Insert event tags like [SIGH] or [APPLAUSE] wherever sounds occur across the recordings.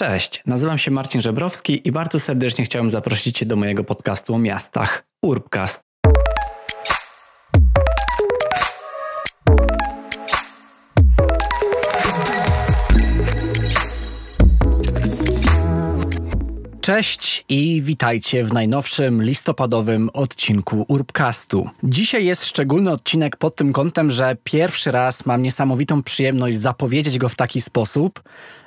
Cześć, nazywam się Marcin Żebrowski i bardzo serdecznie chciałem zaprosić Cię do mojego podcastu o miastach Urbcast. Cześć i witajcie w najnowszym listopadowym odcinku Urbcastu. Dzisiaj jest szczególny odcinek pod tym kątem, że pierwszy raz mam niesamowitą przyjemność zapowiedzieć go w taki sposób,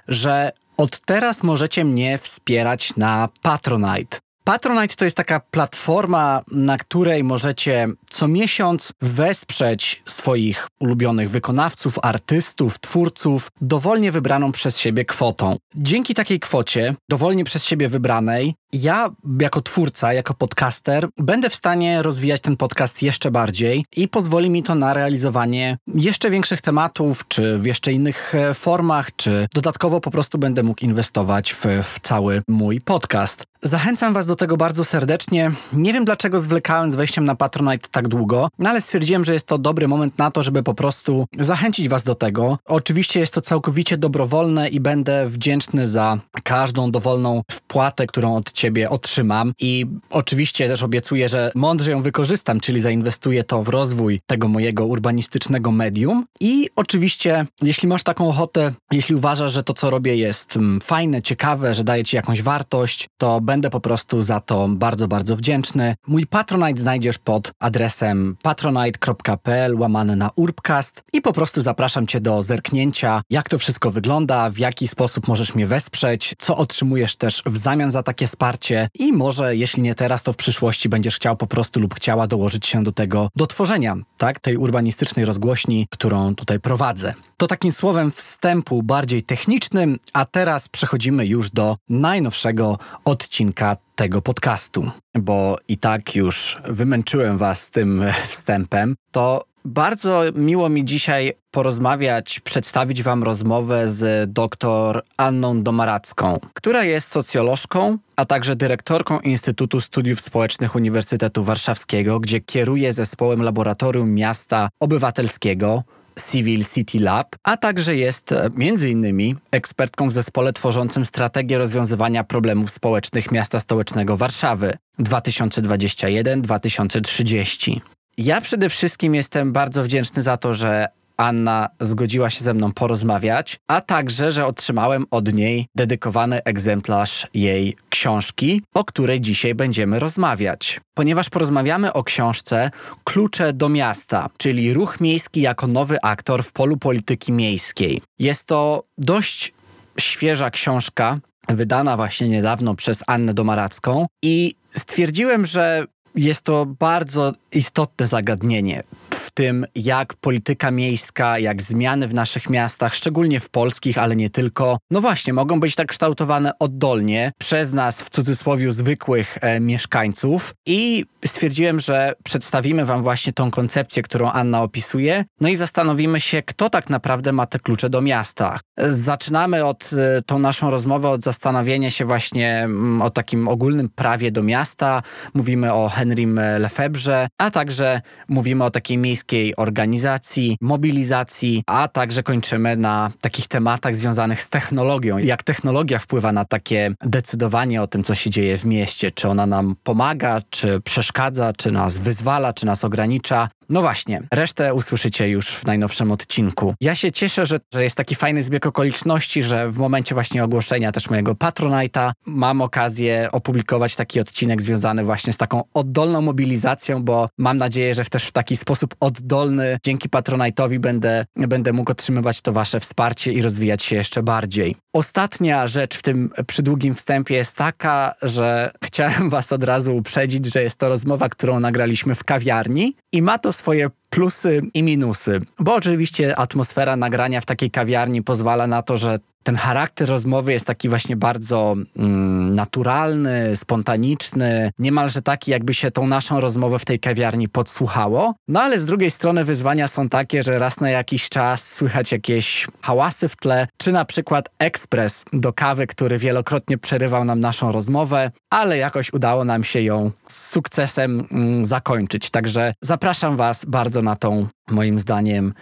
że od teraz możecie mnie wspierać na Patronite. Patronite to jest taka platforma, na której możecie co miesiąc wesprzeć swoich ulubionych wykonawców, artystów, twórców dowolnie wybraną przez siebie kwotą. Dzięki takiej kwocie, dowolnie przez siebie wybranej, ja jako twórca, jako podcaster, będę w stanie rozwijać ten podcast jeszcze bardziej i pozwoli mi to na realizowanie jeszcze większych tematów, czy w jeszcze innych e, formach, czy dodatkowo po prostu będę mógł inwestować w, w cały mój podcast. Zachęcam Was do tego bardzo serdecznie. Nie wiem dlaczego zwlekałem z wejściem na Patronite tak długo, no ale stwierdziłem, że jest to dobry moment na to, żeby po prostu zachęcić Was do tego. Oczywiście jest to całkowicie dobrowolne i będę wdzięczny za każdą dowolną wpłatę, którą od Ciebie otrzymam. I oczywiście też obiecuję, że mądrze ją wykorzystam, czyli zainwestuję to w rozwój tego mojego urbanistycznego medium. I oczywiście, jeśli masz taką ochotę, jeśli uważasz, że to, co robię, jest mm, fajne, ciekawe, że daje Ci jakąś wartość, to będę po prostu za to bardzo, bardzo wdzięczny. Mój Patronite znajdziesz pod adresem patronite.pl łamane na urbcast i po prostu zapraszam Cię do zerknięcia, jak to wszystko wygląda, w jaki sposób możesz mnie wesprzeć, co otrzymujesz też w zamian za takie wsparcie i może, jeśli nie teraz, to w przyszłości będziesz chciał po prostu lub chciała dołożyć się do tego, do tworzenia, tak, tej urbanistycznej rozgłośni, którą tutaj prowadzę. To takim słowem wstępu bardziej technicznym, a teraz przechodzimy już do najnowszego odcinka tego podcastu, bo i tak już wymęczyłem Was tym [LAUGHS] wstępem, to bardzo miło mi dzisiaj porozmawiać, przedstawić Wam rozmowę z dr Anną Domaracką, która jest socjolożką, a także dyrektorką Instytutu Studiów Społecznych Uniwersytetu Warszawskiego, gdzie kieruje zespołem Laboratorium Miasta Obywatelskiego, Civil City Lab, a także jest e, między innymi ekspertką w zespole tworzącym strategię rozwiązywania problemów społecznych miasta stołecznego Warszawy 2021-2030. Ja przede wszystkim jestem bardzo wdzięczny za to, że Anna zgodziła się ze mną porozmawiać, a także, że otrzymałem od niej dedykowany egzemplarz jej książki, o której dzisiaj będziemy rozmawiać. Ponieważ porozmawiamy o książce Klucze do miasta, czyli ruch miejski jako nowy aktor w polu polityki miejskiej. Jest to dość świeża książka, wydana właśnie niedawno przez Annę Domaracką i stwierdziłem, że jest to bardzo istotne zagadnienie tym, jak polityka miejska, jak zmiany w naszych miastach, szczególnie w polskich, ale nie tylko, no właśnie, mogą być tak kształtowane oddolnie przez nas, w cudzysłowie, zwykłych e, mieszkańców. I stwierdziłem, że przedstawimy Wam właśnie tą koncepcję, którą Anna opisuje, no i zastanowimy się, kto tak naprawdę ma te klucze do miasta. Zaczynamy od e, tą naszą rozmowę od zastanowienia się właśnie mm, o takim ogólnym prawie do miasta. Mówimy o Henrym Lefebvre, a także mówimy o takiej miejskiej organizacji, mobilizacji, a także kończymy na takich tematach związanych z technologią. Jak technologia wpływa na takie decydowanie o tym, co się dzieje w mieście, czy ona nam pomaga, czy przeszkadza, czy nas wyzwala, czy nas ogranicza. No właśnie, resztę usłyszycie już w najnowszym odcinku. Ja się cieszę, że, że jest taki fajny zbieg okoliczności, że w momencie właśnie ogłoszenia też mojego Patronite'a mam okazję opublikować taki odcinek związany właśnie z taką oddolną mobilizacją, bo mam nadzieję, że też w taki sposób oddolny dzięki Patronite'owi będę, będę mógł otrzymywać to wasze wsparcie i rozwijać się jeszcze bardziej. Ostatnia rzecz w tym przydługim wstępie jest taka, że [LAUGHS] chciałem was od razu uprzedzić, że jest to rozmowa, którą nagraliśmy w kawiarni i ma to swoje plusy i minusy. Bo oczywiście atmosfera nagrania w takiej kawiarni pozwala na to, że ten charakter rozmowy jest taki właśnie bardzo mm, naturalny, spontaniczny, niemalże taki, jakby się tą naszą rozmowę w tej kawiarni podsłuchało. No ale z drugiej strony wyzwania są takie, że raz na jakiś czas słychać jakieś hałasy w tle, czy na przykład ekspres do kawy, który wielokrotnie przerywał nam naszą rozmowę, ale jakoś udało nam się ją z sukcesem mm, zakończyć. Także zapraszam Was bardzo na tą, moim zdaniem,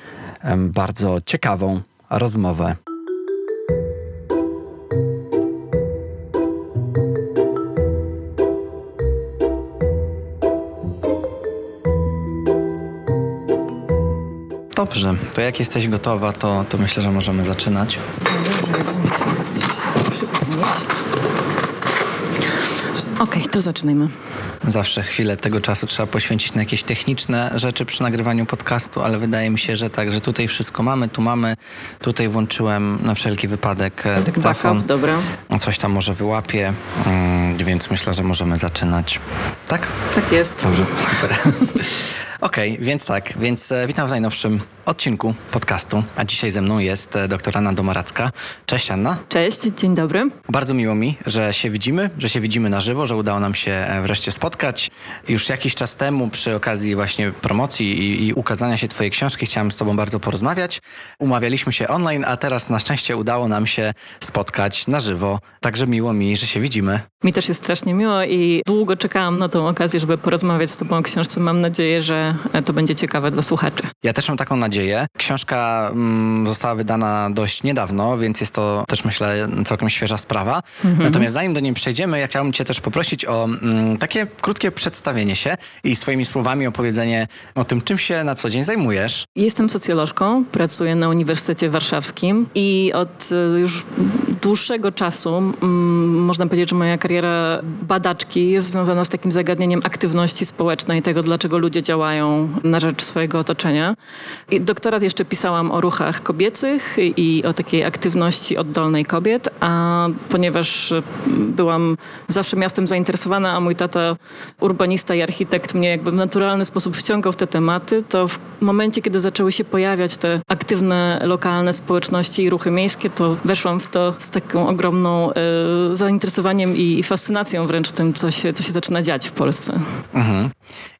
bardzo ciekawą rozmowę. Dobrze, to jak jesteś gotowa, to, to myślę, że możemy zaczynać. Okej, okay, to zaczynajmy. Zawsze chwilę tego czasu trzeba poświęcić na jakieś techniczne rzeczy przy nagrywaniu podcastu, ale wydaje mi się, że tak, że tutaj wszystko mamy, tu mamy. Tutaj włączyłem na wszelki wypadek e, dyktafon. Dobra. Coś tam może wyłapie, mm, więc myślę, że możemy zaczynać. Tak? Tak jest. Dobrze, super. [LAUGHS] Okej, okay, więc tak, więc e, witam w najnowszym odcinku podcastu, a dzisiaj ze mną jest e, doktor Anna Domaracka. Cześć Anna. Cześć, dzień dobry. Bardzo miło mi, że się widzimy, że się widzimy na żywo, że udało nam się e, wreszcie spotkać. Już jakiś czas temu przy okazji właśnie promocji i, i ukazania się twojej książki chciałem z tobą bardzo porozmawiać. Umawialiśmy się online, a teraz na szczęście udało nam się spotkać na żywo. Także miło mi, że się widzimy. Mi też jest strasznie miło i długo czekałam na tą okazję, żeby porozmawiać z tobą o książce. Mam nadzieję, że to będzie ciekawe dla słuchaczy. Ja też mam taką nadzieję. Książka mm, została wydana dość niedawno, więc jest to też myślę całkiem świeża sprawa. Mhm. Natomiast zanim do niej przejdziemy, ja chciałbym cię też poprosić o mm, takie krótkie przedstawienie się i swoimi słowami opowiedzenie o tym, czym się na co dzień zajmujesz. Jestem socjolożką, pracuję na Uniwersytecie Warszawskim i od y, już dłuższego czasu można powiedzieć, że moja kariera badaczki jest związana z takim zagadnieniem aktywności społecznej, tego dlaczego ludzie działają na rzecz swojego otoczenia. I doktorat jeszcze pisałam o ruchach kobiecych i o takiej aktywności oddolnej kobiet, a ponieważ byłam zawsze miastem zainteresowana, a mój tata urbanista i architekt mnie jakby w naturalny sposób wciągał w te tematy, to w momencie, kiedy zaczęły się pojawiać te aktywne lokalne społeczności i ruchy miejskie, to weszłam w to z taką ogromną y, zainteresowaniem i, i, fascynacją wręcz tym, co się, co się zaczyna dziać w Polsce. Mhm.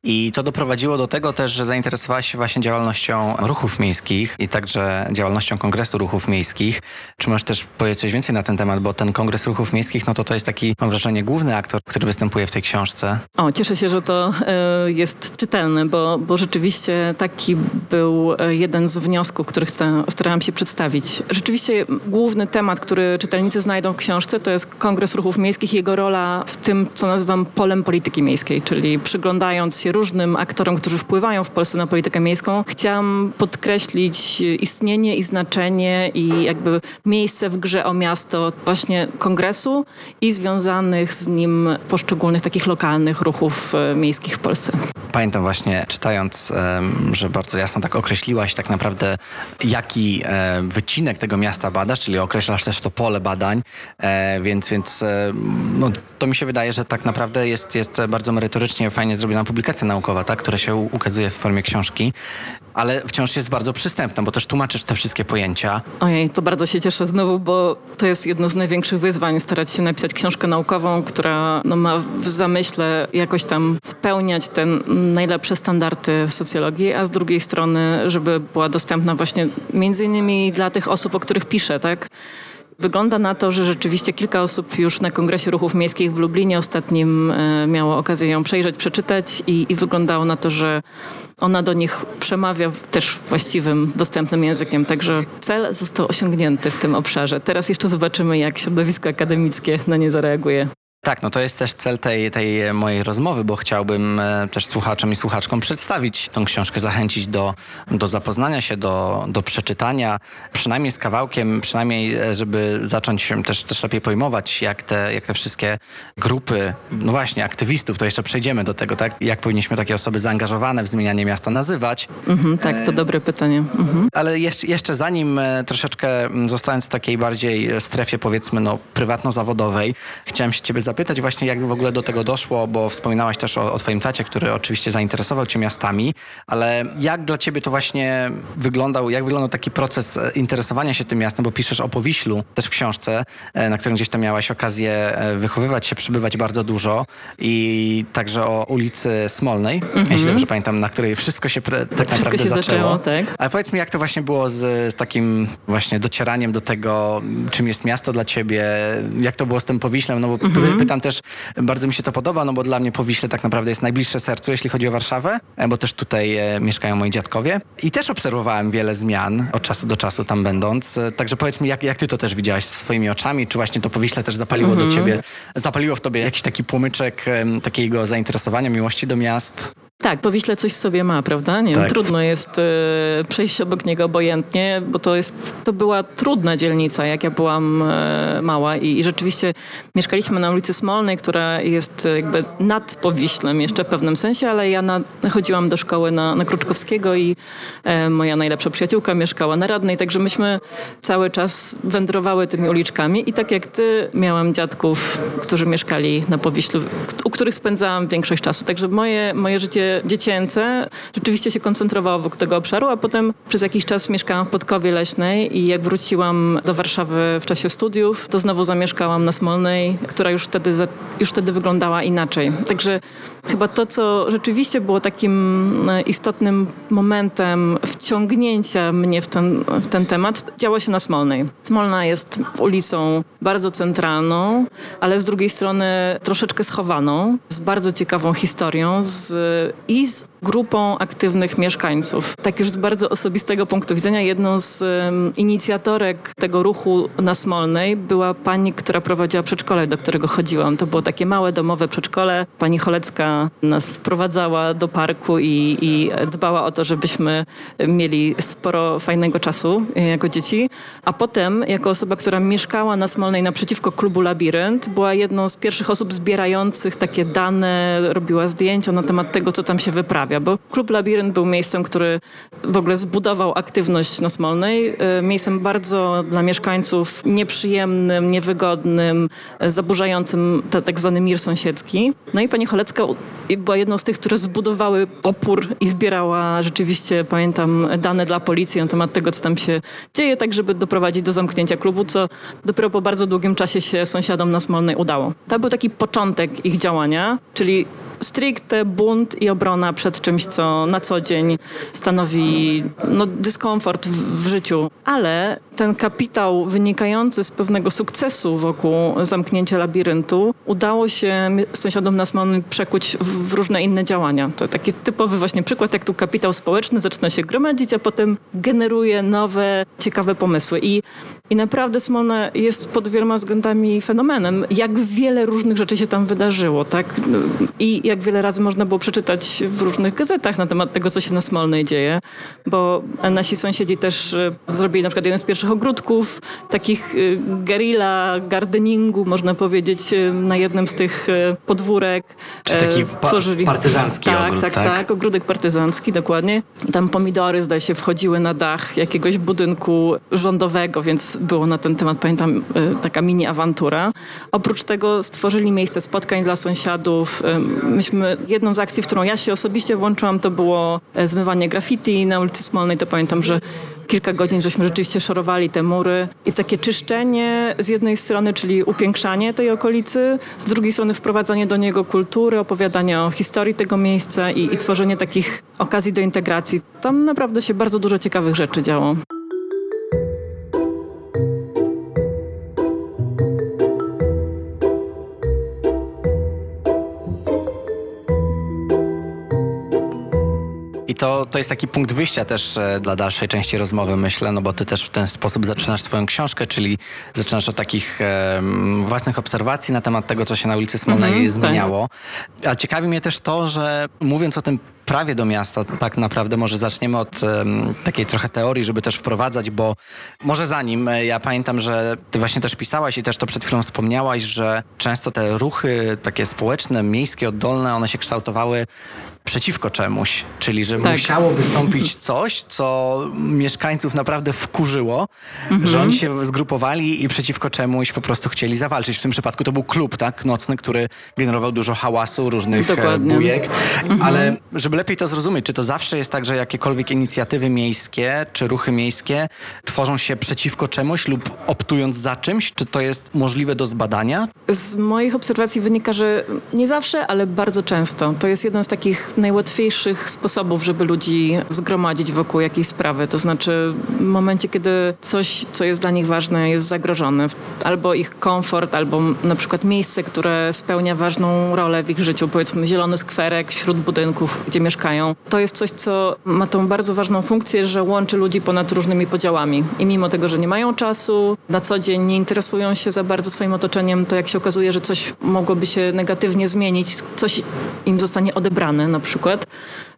I to doprowadziło do tego też, że zainteresowałaś się właśnie działalnością ruchów miejskich i także działalnością Kongresu Ruchów Miejskich. Czy możesz też powiedzieć coś więcej na ten temat, bo ten Kongres Ruchów Miejskich, no to to jest taki, mam wrażenie, główny aktor, który występuje w tej książce. O, cieszę się, że to y, jest czytelne, bo, bo rzeczywiście taki był e, jeden z wniosków, który starałam się przedstawić. Rzeczywiście główny temat, który czytelnicy znajdą w książce, to jest Kongres Ruchów Miejskich i jego rola w tym, co nazywam polem polityki miejskiej, czyli przyglądając się różnym aktorom, którzy wpływają w Polsce na politykę miejską, chciałam podkreślić istnienie i znaczenie i jakby miejsce w grze o miasto właśnie kongresu i związanych z nim poszczególnych takich lokalnych ruchów e, miejskich w Polsce. Pamiętam właśnie czytając, że bardzo jasno tak określiłaś tak naprawdę jaki e, wycinek tego miasta badasz, czyli określasz też to pole badań, e, więc, więc no, to mi się wydaje, że tak naprawdę jest, jest bardzo merytorycznie, fajnie zrobiona publikacja naukowa, tak, która się ukazuje w formie książki, ale wciąż jest bardzo przystępna, bo też tłumaczysz te wszystkie pojęcia. Ojej, to bardzo się cieszę znowu, bo to jest jedno z największych wyzwań, starać się napisać książkę naukową, która no, ma w zamyśle jakoś tam spełniać te najlepsze standardy w socjologii, a z drugiej strony, żeby była dostępna właśnie między innymi dla tych osób, o których piszę, tak? Wygląda na to, że rzeczywiście kilka osób już na Kongresie Ruchów Miejskich w Lublinie ostatnim e, miało okazję ją przejrzeć, przeczytać i, i wyglądało na to, że ona do nich przemawia też właściwym, dostępnym językiem. Także cel został osiągnięty w tym obszarze. Teraz jeszcze zobaczymy, jak środowisko akademickie na nie zareaguje. Tak, no to jest też cel tej, tej mojej rozmowy, bo chciałbym e, też słuchaczom i słuchaczkom przedstawić tą książkę, zachęcić do, do zapoznania się, do, do przeczytania, przynajmniej z kawałkiem, przynajmniej e, żeby zacząć też, też lepiej pojmować, jak te, jak te wszystkie grupy, no właśnie, aktywistów, to jeszcze przejdziemy do tego, tak? Jak powinniśmy takie osoby zaangażowane w zmienianie miasta nazywać. Mhm, tak, to dobre pytanie. Mhm. Ale jeszcze, jeszcze zanim e, troszeczkę zostając w takiej bardziej strefie, powiedzmy, no, prywatno-zawodowej, chciałem się ciebie zapytać właśnie, jak w ogóle do tego doszło, bo wspominałaś też o, o twoim tacie, który oczywiście zainteresował cię miastami, ale jak dla ciebie to właśnie wyglądał, jak wyglądał taki proces e, interesowania się tym miastem, bo piszesz o Powiślu też w książce, e, na którym gdzieś tam miałaś okazję e, wychowywać się, przybywać bardzo dużo i także o ulicy Smolnej, mm -hmm. jeśli dobrze pamiętam, na której wszystko się tak, tak wszystko naprawdę się zaczęło. zaczęło tak. Ale powiedz mi, jak to właśnie było z, z takim właśnie docieraniem do tego, czym jest miasto dla ciebie, jak to było z tym Powiślem, no bo mm -hmm pytam też, bardzo mi się to podoba, no bo dla mnie Powiśle tak naprawdę jest najbliższe sercu, jeśli chodzi o Warszawę, e, bo też tutaj e, mieszkają moi dziadkowie. I też obserwowałem wiele zmian od czasu do czasu tam będąc. E, także powiedz mi, jak, jak ty to też widziałaś swoimi oczami? Czy właśnie to Powiśle też zapaliło mhm. do ciebie, zapaliło w tobie jakiś taki płomyczek takiego zainteresowania, miłości do miast? Tak, Powiśle coś w sobie ma, prawda? Nie tak. trudno jest y, przejść obok niego obojętnie, bo to jest, to była trudna dzielnica, jak ja byłam y, mała i, i, rzeczywiście mieszkaliśmy na ulicy Smolnej, która jest jakby nad Powiślem jeszcze w pewnym sensie, ale ja na, chodziłam do szkoły na, na Kruczkowskiego i y, moja najlepsza przyjaciółka mieszkała na Radnej, także myśmy cały czas wędrowały tymi uliczkami i tak jak ty, miałam dziadków, którzy mieszkali na Powiślu, u których spędzałam większość czasu, także moje, moje życie dziecięce rzeczywiście się koncentrowało wokół tego obszaru, a potem przez jakiś czas mieszkałam w Podkowie Leśnej i jak wróciłam do Warszawy w czasie studiów, to znowu zamieszkałam na Smolnej, która już wtedy, już wtedy wyglądała inaczej. Także chyba to, co rzeczywiście było takim e, istotnym momentem wciągnięcia mnie w ten, w ten temat, działo się na Smolnej. Smolna jest ulicą bardzo centralną, ale z drugiej strony troszeczkę schowaną, z bardzo ciekawą historią, z i z grupą aktywnych mieszkańców. Tak już z bardzo osobistego punktu widzenia, jedną z inicjatorek tego ruchu na Smolnej była pani, która prowadziła przedszkole, do którego chodziłam. To było takie małe domowe przedszkole. Pani Cholecka nas sprowadzała do parku i, i dbała o to, żebyśmy mieli sporo fajnego czasu e, jako dzieci. A potem, jako osoba, która mieszkała na Smolnej naprzeciwko klubu Labirynt, była jedną z pierwszych osób zbierających takie dane, robiła zdjęcia na temat tego, co tam się wyprawia, bo Klub Labirynt był miejscem, który w ogóle zbudował aktywność na Smolnej, e, miejscem bardzo dla mieszkańców nieprzyjemnym, niewygodnym, e, zaburzającym ten tak zwany mir sąsiedzki. No i pani Cholecka była jedną z tych, które zbudowały opór i zbierała rzeczywiście, pamiętam, dane dla policji na temat tego, co tam się dzieje, tak żeby doprowadzić do zamknięcia klubu, co dopiero po bardzo długim czasie się sąsiadom na Smolnej udało. To był taki początek ich działania, czyli stricte bunt i obrona przed czymś, co na co dzień stanowi no, dyskomfort w, w życiu. Ale ten kapitał wynikający z pewnego sukcesu wokół zamknięcia labiryntu udało się sąsiadom nas przekuć w, w różne inne działania. To taki typowy właśnie przykład, jak tu kapitał społeczny zaczyna się gromadzić, a potem generuje nowe, ciekawe pomysły. I, i naprawdę Smolna jest pod wieloma względami fenomenem. Jak wiele różnych rzeczy się tam wydarzyło, tak? I jak wiele razy można było przeczytać w różnych gazetach na temat tego, co się na Smolnej dzieje, bo nasi sąsiedzi też e, zrobili na przykład jeden z pierwszych ogródków, takich e, guerilla gardeningu, można powiedzieć, e, na jednym z tych podwórek. Czy taki stworzyli... partyzancki tak, ogród, tak? Tak, tak, ogródek partyzancki, dokładnie. Tam pomidory, zdaje się, wchodziły na dach jakiegoś budynku rządowego, więc było na ten temat, pamiętam, taka mini awantura. Oprócz tego stworzyli miejsce spotkań dla sąsiadów. Myśmy, jedną z akcji, w którą ja się osobiście włączyłam, to było e, zmywanie graffiti na ulicy Smolnej. To pamiętam, że kilka godzin żeśmy rzeczywiście szorowali te mury i takie czyszczenie z jednej strony, czyli upiększanie tej okolicy, z drugiej strony wprowadzanie do niego kultury, opowiadanie o historii tego miejsca i, i tworzenie takich okazji do integracji. Tam naprawdę się bardzo dużo ciekawych rzeczy działo. To, to jest taki punkt wyjścia też e, dla dalszej części rozmowy, myślę, no bo ty też w ten sposób zaczynasz swoją książkę, czyli zaczynasz od takich własnych obserwacji na temat tego, co się na ulicy Smolnej mm -hmm, zmieniało. Tak. A ciekawi mnie też to, że mówiąc o tym prawie do miasta, tak naprawdę może zaczniemy od um, takiej trochę teorii, żeby też wprowadzać, bo może zanim, e, ja pamiętam, że ty właśnie też pisałaś i też to przed chwilą wspomniałaś, że często te ruchy takie społeczne, miejskie, oddolne, one się kształtowały przeciwko czemuś, czyli że tak. musiało wystąpić coś, co mieszkańców naprawdę wkurzyło, mhm. że oni się zgrupowali i przeciwko czemuś po prostu chcieli zawalczyć. W tym przypadku to był klub tak, nocny, który generował dużo hałasu, różnych e, Dokładnie. bujek, mhm. ale żeby lepiej to zrozumieć, czy to zawsze jest tak, że jakiekolwiek inicjatywy miejskie, czy ruchy miejskie tworzą się przeciwko czemuś lub optując za czymś, czy to jest możliwe do zbadania? Z moich obserwacji wynika, że nie zawsze, ale bardzo często. To jest jeden z takich najłatwiejszych sposobów, żeby ludzi zgromadzić wokół jakiejś sprawy. To znaczy w momencie, kiedy coś, co jest dla nich ważne, jest zagrożone, albo ich komfort, albo na przykład miejsce, które spełnia ważną rolę w ich życiu, powiedzmy zielony skwerek wśród budynków, gdzie mieszkają, to jest coś, co ma tą bardzo ważną funkcję, że łączy ludzi ponad różnymi podziałami. I mimo tego, że nie mają czasu, na co dzień nie interesują się za bardzo swoim otoczeniem, to jak się okazuje, że coś mogłoby się negatywnie zmienić, coś im zostanie odebrane na przykład,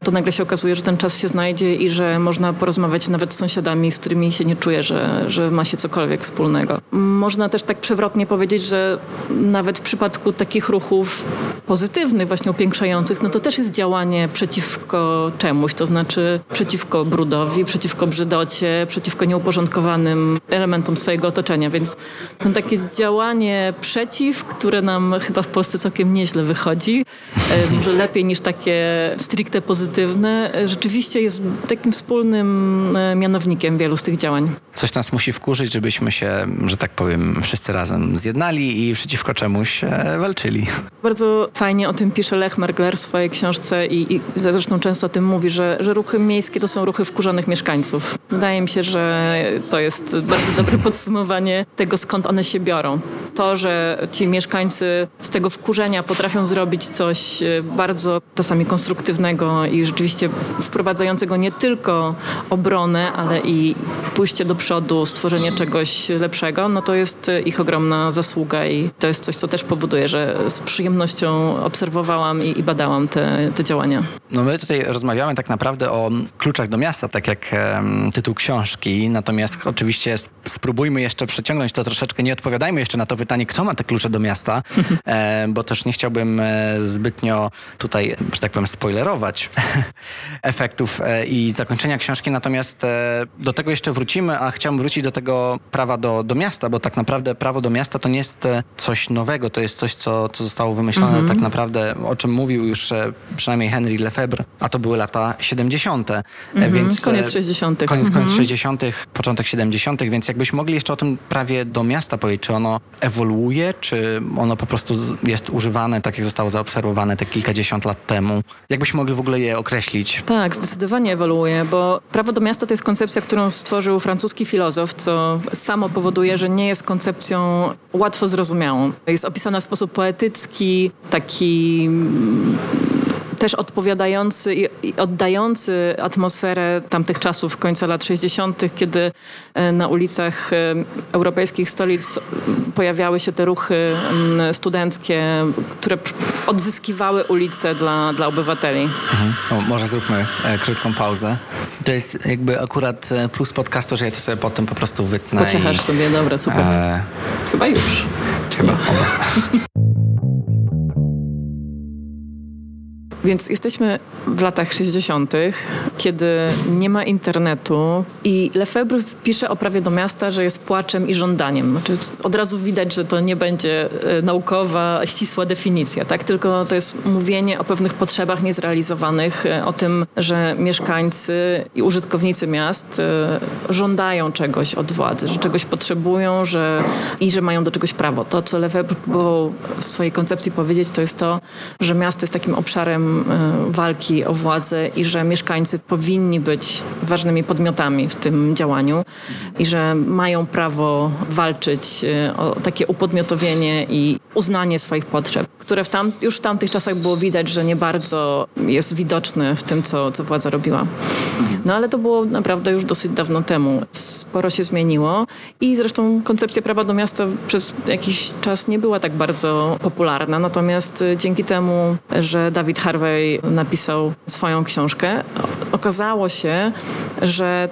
to nagle się okazuje, że ten czas się znajdzie i że można porozmawiać nawet z sąsiadami, z którymi się nie czuje, że, że ma się cokolwiek wspólnego. Można też tak przewrotnie powiedzieć, że nawet w przypadku takich ruchów pozytywnych, właśnie upiększających, no to też jest działanie przeciwko czemuś, to znaczy przeciwko brudowi, przeciwko brzydocie, przeciwko nieuporządkowanym elementom swojego otoczenia, więc to takie działanie przeciw, które nam chyba w Polsce całkiem nieźle wychodzi, może lepiej niż takie stricte pozytywne, e, rzeczywiście jest takim wspólnym e, mianownikiem wielu z tych działań. Coś nas musi wkurzyć, żebyśmy się, że tak powiem, wszyscy razem zjednali i przeciwko czemuś walczyli. Bardzo fajnie o tym pisze Lech Mergler w swojej książce i, i zresztą często o tym mówi, że, że ruchy miejskie to są ruchy wkurzonych mieszkańców. Wydaje mi się, że to jest bardzo dobre [LAUGHS] podsumowanie tego, skąd one się biorą. To, że ci mieszkańcy z tego wkurzenia potrafią zrobić coś e, bardzo czasami konstruktywnego i rzeczywiście wprowadzającego nie tylko obronę, ale i pójście do przodu, stworzenie czegoś lepszego, no to jest ich ogromna zasługa i to jest coś, co też powoduje, że z przyjemnością obserwowałam i, i badałam te, te działania. No my tutaj rozmawiamy tak naprawdę o kluczach do miasta, tak jak um, tytuł książki, natomiast oczywiście spróbujmy jeszcze przeciągnąć to troszeczkę, nie odpowiadajmy jeszcze na to pytanie, kto ma te klucze do miasta, [LAUGHS] e, bo też nie chciałbym e, zbytnio tutaj, że tak powiem, spoilerować [LAUGHS] efektów e, i zakończenia książki, natomiast e, do tego jeszcze wrócimy, a chciałbym wrócić do tego prawa do, do miasta, bo tak naprawdę prawo do miasta to nie jest e, coś nowego, to jest coś, co, co zostało wymyślone mm -hmm. tak naprawdę, o czym mówił już przynajmniej Henry Lefebvre, a to były lata 70. Mm -hmm. więc, koniec 60. Koniec, koniec mm -hmm. 60., początek 70., więc jakbyś mogli jeszcze o tym prawie do miasta powiedzieć, czy ono ewoluuje, czy ono po prostu jest używane tak, jak zostało zaobserwowane te kilkadziesiąt lat temu? Jakbyśmy mogli w ogóle je określić? Tak, zdecydowanie ewoluuje, bo prawo do miasta to jest koncepcja, którą stworzył francuski filozof, co samo powoduje, że nie jest koncepcją łatwo zrozumiałą. Jest opisana w sposób poetycki, taki też odpowiadający i, oddający atmosferę tamtych czasów, końca lat 60., kiedy e, na ulicach e, europejskich stolic pojawiały się te ruchy studenckie, które odzyskiwały ulice dla, dla obywateli. Mhm. No, może zróbmy e, krótką pauzę. To jest jakby akurat plus podcastu, że ja to sobie potem po prostu wytnę. Pociechasz i... sobie, dobra, super. E... Chyba już. Chyba, oba. [LAUGHS] Więc jesteśmy w latach 60., kiedy nie ma internetu i Lefebvre pisze o prawie do miasta, że jest płaczem i żądaniem. Znaczy, od razu widać, że to nie będzie e, naukowa, ścisła definicja, tak? tylko to jest mówienie o pewnych potrzebach niezrealizowanych, e, o tym, że mieszkańcy i użytkownicy miast e, żądają czegoś od władzy, że czegoś potrzebują że, i że mają do czegoś prawo. To, co Lefebvre próbował w swojej koncepcji powiedzieć, to jest to, że miasto jest takim obszarem E, walki o władzę i że mieszkańcy powinni być ważnymi podmiotami w tym działaniu i że mają prawo walczyć e, o takie upodmiotowienie i uznanie swoich potrzeb, które w tam, już w tamtych czasach było widać, że nie bardzo jest widoczne w tym, co, co władza robiła. No ale to było naprawdę już dosyć dawno temu. Sporo się zmieniło i zresztą koncepcja prawa do miasta przez jakiś czas nie była tak bardzo popularna. Natomiast e, dzięki temu, że David Harvey napisał swoją książkę, okazało się, że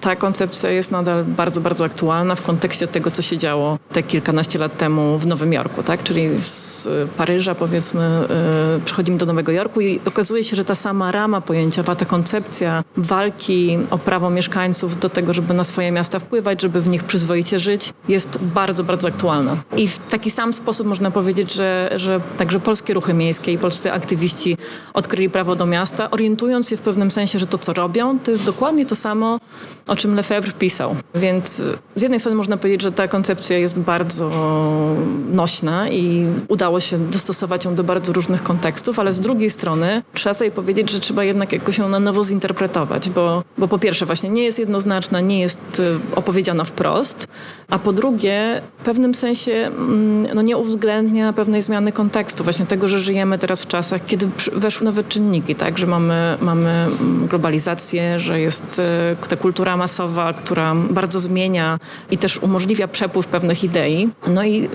ta koncepcja jest nadal bardzo, bardzo aktualna w kontekście tego, co się działo te kilkanaście lat temu w Nowym Jorku, tak? Czyli z Paryża, powiedzmy, yy, przechodzimy do Nowego Jorku i okazuje się, że ta sama rama pojęciowa, ta koncepcja walki o prawo mieszkańców do tego, żeby na swoje miasta wpływać, żeby w nich przyzwoicie żyć, jest bardzo, bardzo aktualna. I w taki sam sposób można powiedzieć, że, że także polskie ruchy miejskie i polscy aktywiści odkryli prawo do miasta, orientując się w pewnym sensie, że to, co robią, to jest dokładnie to samo, o czym Lefebvre pisał. Więc z jednej strony można powiedzieć, że ta koncepcja jest bardzo nośna i udało się dostosować ją do bardzo różnych kontekstów, ale z drugiej strony trzeba sobie powiedzieć, że trzeba jednak jakoś ją na nowo zinterpretować, bo, bo po pierwsze właśnie nie jest jednoznaczna, nie jest y, opowiedziana wprost, a po drugie w pewnym sensie mm, no, nie uwzględnia pewnej zmiany kontekstu, właśnie tego, że żyjemy teraz w czasach, kiedy weszły nowe czynniki, tak, że mamy, mamy globalizację, że jest y, ta kultura masowa, która bardzo zmienia i też umożliwia przepływ pewnych idei. No i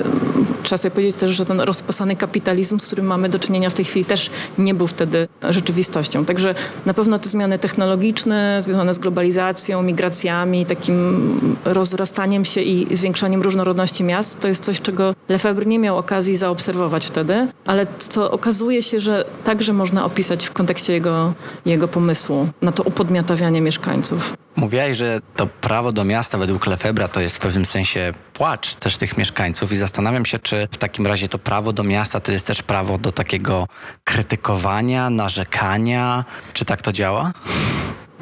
trzeba sobie powiedzieć też, że ten rozpasany kapitalizm, z którym mamy do czynienia w tej chwili, też nie był wtedy rzeczywistością. Także na pewno te zmiany technologiczne związane z globalizacją, migracjami, takim rozrastaniem się i zwiększaniem różnorodności miast, to jest coś, czego Lefebvre nie miał okazji zaobserwować wtedy, ale co okazuje się, że także można opisać w kontekście jego, jego pomysłu na to upodmiotawianie mieszkańców. Mówiłaś, że to prawo do miasta według Lefebra to jest w pewnym sensie płacz też tych mieszkańców i zastanawiam się, czy w takim razie to prawo do miasta to jest też prawo do takiego krytykowania, narzekania. Czy tak to działa?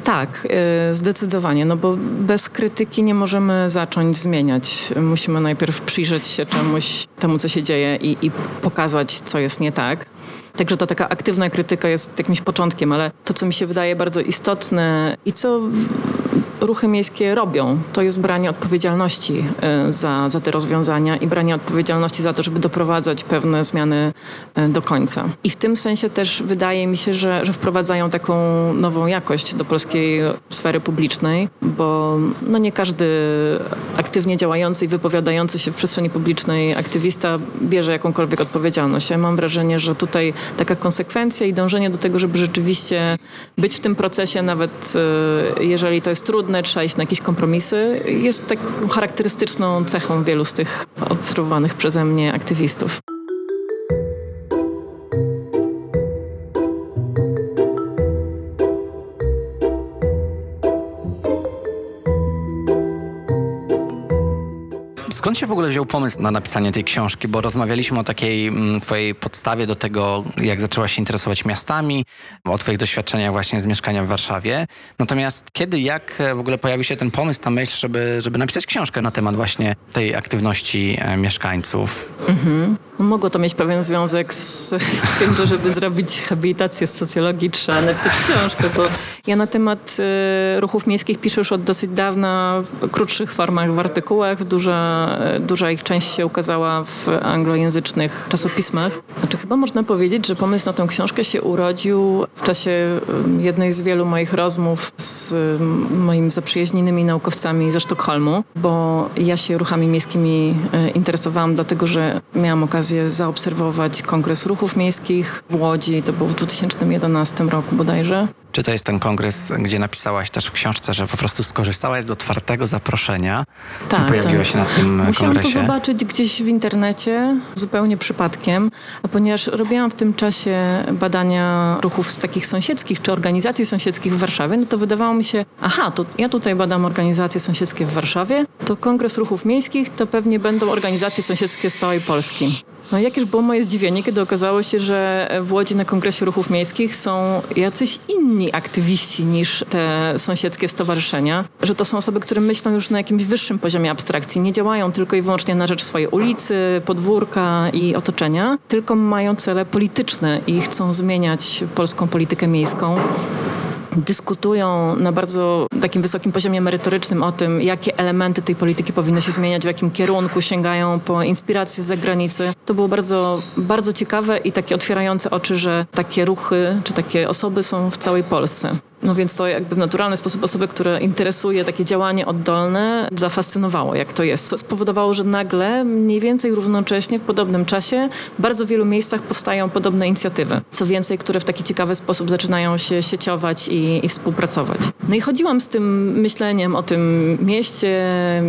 Tak, y, zdecydowanie, no bo bez krytyki nie możemy zacząć zmieniać. Musimy najpierw przyjrzeć się czemuś, temu, co się dzieje i, i pokazać, co jest nie tak. Także ta taka aktywna krytyka jest jakimś początkiem, ale to, co mi się wydaje bardzo istotne i co ruchy miejskie robią, to jest branie odpowiedzialności e, za, za te rozwiązania i branie odpowiedzialności za to, żeby doprowadzać pewne zmiany e, do końca. I w tym sensie też wydaje mi się, że, że wprowadzają taką nową jakość do polskiej sfery publicznej, bo no nie każdy aktywnie działający i wypowiadający się w przestrzeni publicznej aktywista bierze jakąkolwiek odpowiedzialność. Ja mam wrażenie, że tutaj taka konsekwencja i dążenie do tego, żeby rzeczywiście być w tym procesie, nawet e, jeżeli to jest trudne, trzeba iść na jakieś kompromisy, jest taką charakterystyczną cechą wielu z tych obserwowanych przeze mnie aktywistów. Skąd się w ogóle wziął pomysł na napisanie tej książki? Bo rozmawialiśmy o takiej mm, twojej podstawie do tego, jak zaczęłaś się interesować miastami, o twoich doświadczeniach właśnie z mieszkania w Warszawie. Natomiast kiedy, jak w ogóle pojawił się ten pomysł, ta myśl, żeby, żeby napisać książkę na temat właśnie tej aktywności e, mieszkańców? Mhm. Mogło to mieć pewien związek z [LAUGHS] tym, że żeby zrobić habilitację z socjologii trzeba napisać książkę, bo ja na temat e, ruchów miejskich piszę już od dosyć dawna w krótszych formach w artykułach. Duża, duża ich część się ukazała w anglojęzycznych czasopismach. Znaczy chyba można powiedzieć, że pomysł na tę książkę się urodził w czasie jednej z wielu moich rozmów z moimi zaprzyjaźnionymi naukowcami ze Sztokholmu, bo ja się ruchami miejskimi e, interesowałam dlatego, że miałam okazję zaobserwować Kongres Ruchów Miejskich w Łodzi, to było w 2011 roku bodajże. Czy to jest ten kongres, gdzie napisałaś też w książce, że po prostu skorzystałaś z otwartego zaproszenia tak, i pojawiłaś tak. się na tym Musiałam kongresie? Musiałam to zobaczyć gdzieś w internecie, zupełnie przypadkiem, a ponieważ robiłam w tym czasie badania ruchów takich sąsiedzkich czy organizacji sąsiedzkich w Warszawie, no to wydawało mi się, aha, to ja tutaj badam organizacje sąsiedzkie w Warszawie, to Kongres Ruchów Miejskich to pewnie będą organizacje sąsiedzkie z całej Polski. No jakież było moje zdziwienie, kiedy okazało się, że w Łodzi na Kongresie Ruchów Miejskich są jacyś inni aktywiści niż te sąsiedzkie stowarzyszenia, że to są osoby, które myślą już na jakimś wyższym poziomie abstrakcji, nie działają tylko i wyłącznie na rzecz swojej ulicy, podwórka i otoczenia, tylko mają cele polityczne i chcą zmieniać polską politykę miejską dyskutują na bardzo takim wysokim poziomie merytorycznym o tym, jakie elementy tej polityki powinny się zmieniać, w jakim kierunku sięgają po inspiracje z zagranicy. To było bardzo, bardzo ciekawe i takie otwierające oczy, że takie ruchy czy takie osoby są w całej Polsce. No więc to jakby w naturalny sposób osoby, które interesuje takie działanie oddolne, zafascynowało, jak to jest. Co spowodowało, że nagle, mniej więcej równocześnie, w podobnym czasie, w bardzo wielu miejscach powstają podobne inicjatywy. Co więcej, które w taki ciekawy sposób zaczynają się sieciować i, i współpracować. No i chodziłam z tym myśleniem o tym mieście,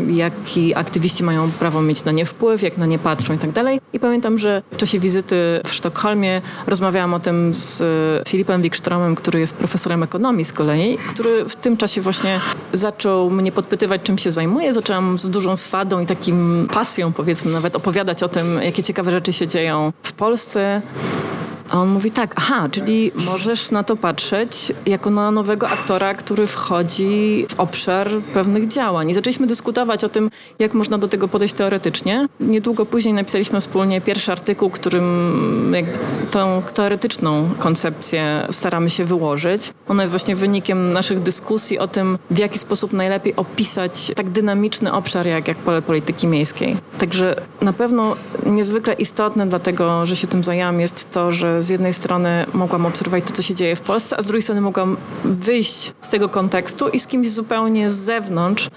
jaki aktywiści mają prawo mieć na nie wpływ, jak na nie patrzą i tak dalej. I pamiętam, że w czasie wizyty w Sztokholmie rozmawiałam o tym z Filipem Wikstromem, który jest profesorem ekonomii z kolei, który w tym czasie właśnie zaczął mnie podpytywać, czym się zajmuję. Zaczęłam z dużą swadą i takim pasją, powiedzmy, nawet opowiadać o tym, jakie ciekawe rzeczy się dzieją w Polsce. A on mówi tak, aha, czyli możesz na to patrzeć jako na nowego aktora, który wchodzi w obszar pewnych działań. I zaczęliśmy dyskutować o tym, jak można do tego podejść teoretycznie. Niedługo później napisaliśmy wspólnie pierwszy artykuł, którym tą teoretyczną koncepcję staramy się wyłożyć. Ona jest właśnie wynikiem naszych dyskusji o tym, w jaki sposób najlepiej opisać tak dynamiczny obszar jak, jak pole polityki miejskiej. Także na pewno niezwykle istotne dlatego, że się tym zajęłam jest to, że z jednej strony mogłam obserwować to, co się dzieje w Polsce, a z drugiej strony mogłam wyjść z tego kontekstu i z kimś zupełnie z zewnątrz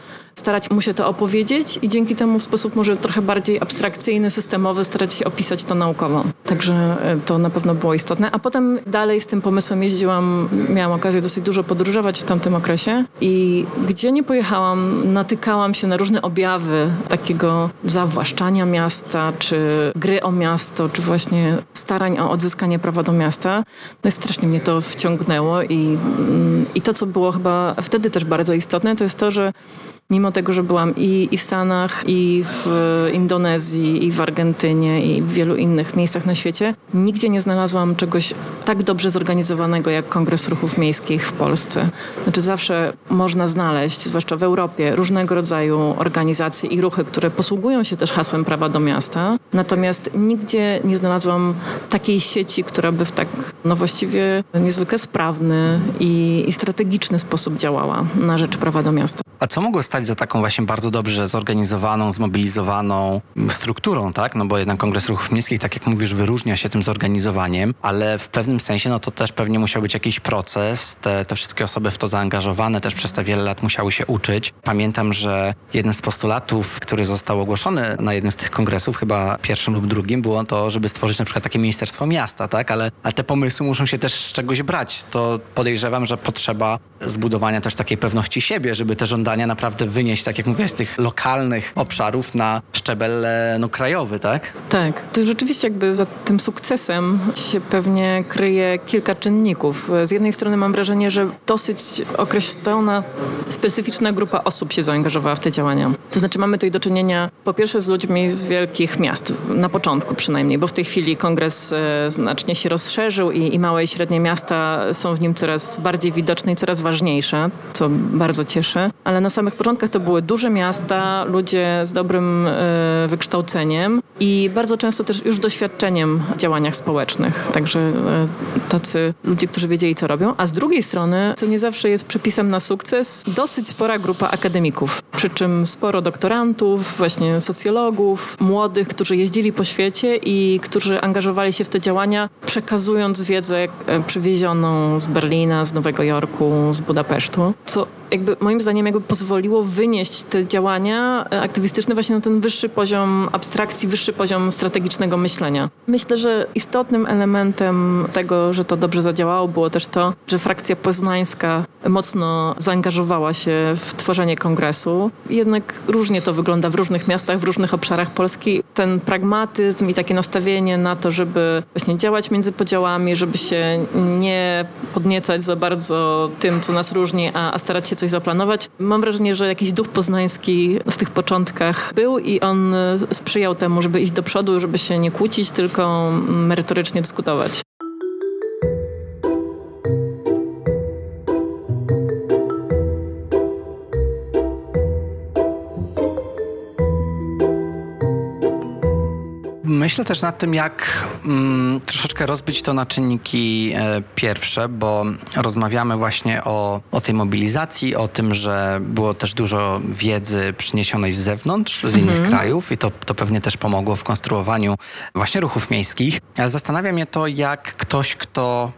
starać mu się to opowiedzieć i dzięki temu w sposób może trochę bardziej abstrakcyjny, systemowy starać się opisać to naukowo. Także e, to na pewno było istotne. A potem dalej z tym pomysłem jeździłam, miałam okazję dosyć dużo podróżować w tamtym okresie i gdzie nie pojechałam, natykałam się na różne objawy takiego zawłaszczania miasta, czy gry o miasto, czy właśnie starań o odzyskanie prawa do miasta. No i strasznie mnie to wciągnęło i, mm, i to, co było chyba wtedy też bardzo istotne, to jest to, że mimo tego, że byłam i, i w Stanach, i w Indonezji, i w Argentynie, i w wielu innych miejscach na świecie, nigdzie nie znalazłam czegoś tak dobrze zorganizowanego jak Kongres Ruchów Miejskich w Polsce. Znaczy zawsze można znaleźć, zwłaszcza w Europie, różnego rodzaju organizacje i ruchy, które posługują się też hasłem prawa do miasta. Natomiast nigdzie nie znalazłam takiej sieci, która by w tak, no właściwie niezwykle sprawny i, i strategiczny sposób działała na rzecz prawa do miasta. A co mogło stać za taką właśnie bardzo dobrze zorganizowaną, zmobilizowaną strukturą, tak? No bo jednak Kongres Ruchów Miejskich, tak jak mówisz, wyróżnia się tym zorganizowaniem, ale w pewnym sensie, no to też pewnie musiał być jakiś proces. Te, te wszystkie osoby w to zaangażowane też przez te wiele lat musiały się uczyć. Pamiętam, że jeden z postulatów, który został ogłoszony na jednym z tych kongresów, chyba pierwszym lub drugim, było to, żeby stworzyć na przykład takie ministerstwo miasta, tak? Ale, ale te pomysły muszą się też z czegoś brać. To podejrzewam, że potrzeba zbudowania też takiej pewności siebie, żeby te żądania naprawdę wynieść, tak jak mówię, z tych lokalnych obszarów na szczebel no, krajowy, tak? Tak. To rzeczywiście jakby za tym sukcesem się pewnie kryje kilka czynników. Z jednej strony mam wrażenie, że dosyć określona, specyficzna grupa osób się zaangażowała w te działania. To znaczy mamy tutaj do czynienia po pierwsze z ludźmi z wielkich miast, na początku przynajmniej, bo w tej chwili kongres e, znacznie się rozszerzył i, i małe i średnie miasta są w nim coraz bardziej widoczne i coraz ważniejsze, co bardzo cieszy. Ale na samych początkach to były duże miasta, ludzie z dobrym y, wykształceniem i bardzo często też już doświadczeniem w działaniach społecznych. Także y, tacy ludzie, którzy wiedzieli, co robią. A z drugiej strony, co nie zawsze jest przepisem na sukces, dosyć spora grupa akademików. Przy czym sporo doktorantów, właśnie socjologów, młodych, którzy jeździli po świecie i którzy angażowali się w te działania, przekazując wiedzę e, przywiezioną z Berlina, z Nowego Jorku, z Budapesztu, co jakby moim zdaniem jakby pozwoliło wynieść te działania e, aktywistyczne właśnie na ten wyższy poziom abstrakcji, wyższy poziom strategicznego myślenia. Myślę, że istotnym elementem tego, że to dobrze zadziałało, było też to, że frakcja poznańska mocno zaangażowała się w tworzenie kongresu. Jednak różnie to wygląda w różnych miastach, w różnych obszarach Polski. Ten pragmatyzm i takie nastawienie na to, żeby właśnie działać między podziałami, żeby się nie podniecać za bardzo tym, co nas różni, a, a starać się coś zaplanować. Mam wrażenie, że jakiś duch poznański w tych początkach był i on sprzyjał temu, żeby iść do przodu, żeby się nie kłócić, tylko merytorycznie dyskutować. Myślę też nad tym, jak mm, troszeczkę rozbić to na czynniki e, pierwsze, bo rozmawiamy właśnie o, o tej mobilizacji, o tym, że było też dużo wiedzy przyniesionej z zewnątrz, z innych mhm. krajów i to, to pewnie też pomogło w konstruowaniu właśnie ruchów miejskich. Ale zastanawia mnie to, jak ktoś, kto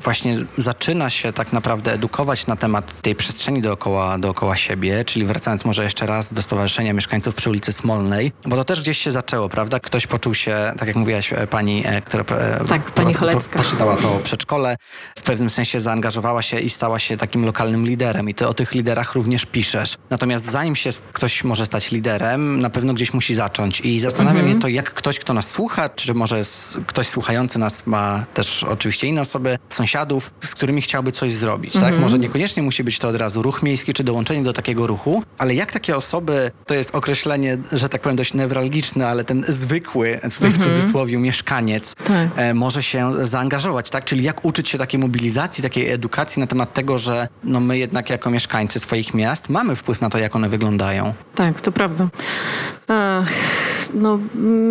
właśnie zaczyna się tak naprawdę edukować na temat tej przestrzeni dookoła, dookoła siebie, czyli wracając może jeszcze raz do Stowarzyszenia Mieszkańców przy ulicy Smolnej, bo to też gdzieś się zaczęło, prawda? Ktoś poczuł się się, tak jak mówiłaś, e, pani, e, która e, tak, pani Cholecka. posiadała to przedszkole, w pewnym sensie zaangażowała się i stała się takim lokalnym liderem i ty o tych liderach również piszesz. Natomiast zanim się ktoś może stać liderem, na pewno gdzieś musi zacząć i zastanawia mhm. mnie to, jak ktoś, kto nas słucha, czy może ktoś słuchający nas ma też oczywiście inne osoby, sąsiadów, z którymi chciałby coś zrobić, tak? mhm. tak? Może niekoniecznie musi być to od razu ruch miejski, czy dołączenie do takiego ruchu, ale jak takie osoby, to jest określenie, że tak powiem dość newralgiczne, ale ten zwykły, tutaj w mhm. cudzysłowie mieszkaniec tak. E, może się zaangażować, tak? Czyli jak uczyć się takiej mobilizacji, takiej edukacji na temat tego, że no my jednak jako mieszkańcy swoich miast mamy wpływ na to, jak one wyglądają. Tak, to prawda. Ach No,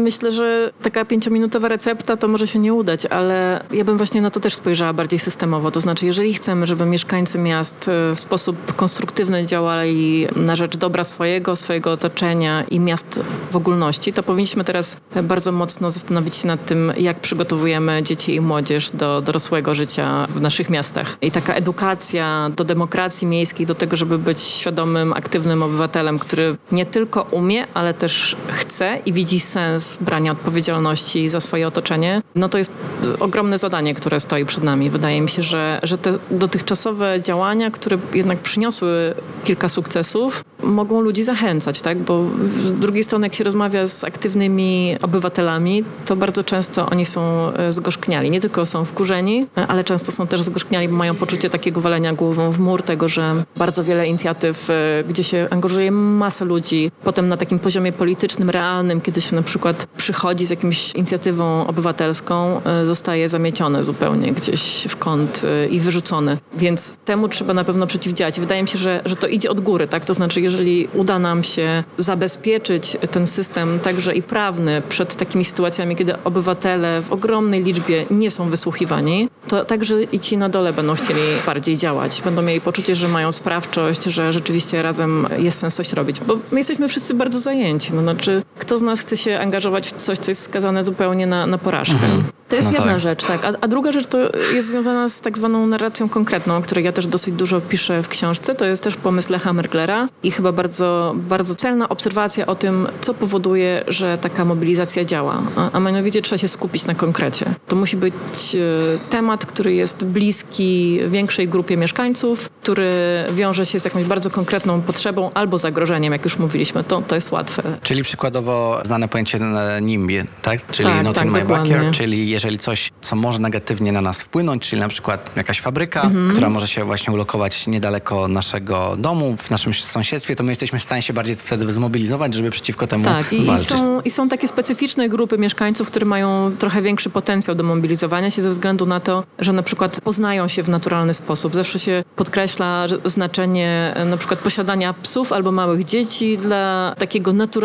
myślę, że taka pięciominutowa recepta to może się nie udać, ale ja bym właśnie na to też spojrzała bardziej systemowo. To znaczy, jeżeli chcemy, żeby mieszkańcy miast e, w sposób konstruktywny działali na rzecz dobra swojego, swojego otoczenia i miast w ogólności, to powinniśmy teraz bardzo mocno zastanowić się nad tym, jak przygotowujemy dzieci i młodzież do dorosłego życia w naszych miastach. I taka edukacja do demokracji miejskiej, do tego, żeby być świadomym, aktywnym obywatelem, który nie tylko umie, ale też chce i widzi sens brania odpowiedzialności za swoje otoczenie, no to jest ogromne zadanie, które stoi przed nami. Wydaje mi się, że, że te dotychczasowe działania, które jednak przyniosły kilka sukcesów, mogą ludzi zachęcać, tak? Bo z drugiej strony, jak się rozmawia z aktywnymi obywatelami, to bardzo często oni są e, zgorzkniali. Nie tylko są wkurzeni, ale często są też zgorzkniali, bo mają poczucie takiego walenia głową w mur, tego, że bardzo wiele inicjatyw, e, gdzie się angażuje masę ludzi, potem na takim poziomie politycznym, realnym, kiedy się na przykład przychodzi z jakimś inicjatywą obywatelską, e, zostaje zamiecione zupełnie gdzieś w kąt i wyrzucone. Więc temu trzeba na pewno przeciwdziałać. Wydaje mi się, że, że to idzie od góry, tak? To znaczy, jeżeli uda nam się zabezpieczyć ten system także i prawny przed takimi sytuacjami, kiedy obywatele w ogromnej liczbie nie są wysłuchiwani, to także i ci na dole będą chcieli bardziej działać. Będą mieli poczucie, że mają sprawczość, że rzeczywiście razem jest sens coś robić. Bo my jesteśmy wszyscy bardzo zajęci. No, znaczy, kto z nas chce się angażować w coś, co jest skazane zupełnie na, na porażkę? Mhm. To jest no jedna tak. rzecz, tak. A, a, druga rzecz to jest związana z tak zwaną narracją konkretną, o której ja też dosyć dużo piszę w książce. To jest też pomysł Lecha Merglera i chyba bardzo, bardzo celna obserwacja o tym, co powoduje, że taka mobilizacja działa. A, a mianowicie trzeba się skupić na konkrecie. To musi być e, temat, który jest bliski większej grupie mieszkańców, który wiąże się z jakąś bardzo konkretną potrzebą albo zagrożeniem, jak już mówiliśmy. To, to jest łatwe. Czyli przykładowo znane pojęcie NIMBY, tak? Czyli tak, not tak, in my backyard, czyli jeżeli coś, co może negatywnie na nas wpłynąć, czyli na przykład jakaś fabryka, mhm. która może się właśnie ulokować niedaleko naszego domu, w naszym sąsiedztwie, to my jesteśmy w stanie się bardziej wtedy zmobilizować, żeby przeciwko temu tak, i, walczyć. I są, I są takie specyficzne grupy mieszkańców, które mają trochę większy potencjał do mobilizowania się ze względu na to, że na przykład poznają się w naturalny sposób. Zawsze się podkreśla znaczenie e, na przykład posiadania psów albo małych dzieci dla takiego naturalnego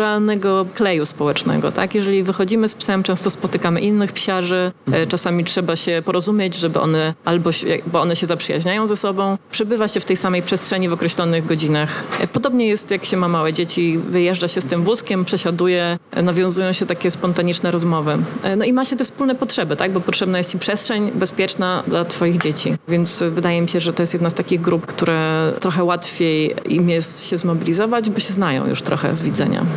kleju społecznego. Tak? Jeżeli wychodzimy z psem, często spotykamy innych psiarzy, e, czasami trzeba się porozumieć, żeby one albo, bo one się zaprzyjaźniają ze sobą. Przebywa się w tej samej przestrzeni w określonych godzinach. E, podobnie jest, jak się ma małe dzieci, wyjeżdża się z tym wózkiem, przesiaduje, nawiązują się takie spontaniczne rozmowy. No i ma się te wspólne potrzeby, tak? bo potrzebna jest ci przestrzeń bezpieczna dla twoich dzieci. Więc wydaje mi się, że to jest jedna z takich grup, które trochę łatwiej im jest się zmobilizować, bo się znają już trochę z widzenia.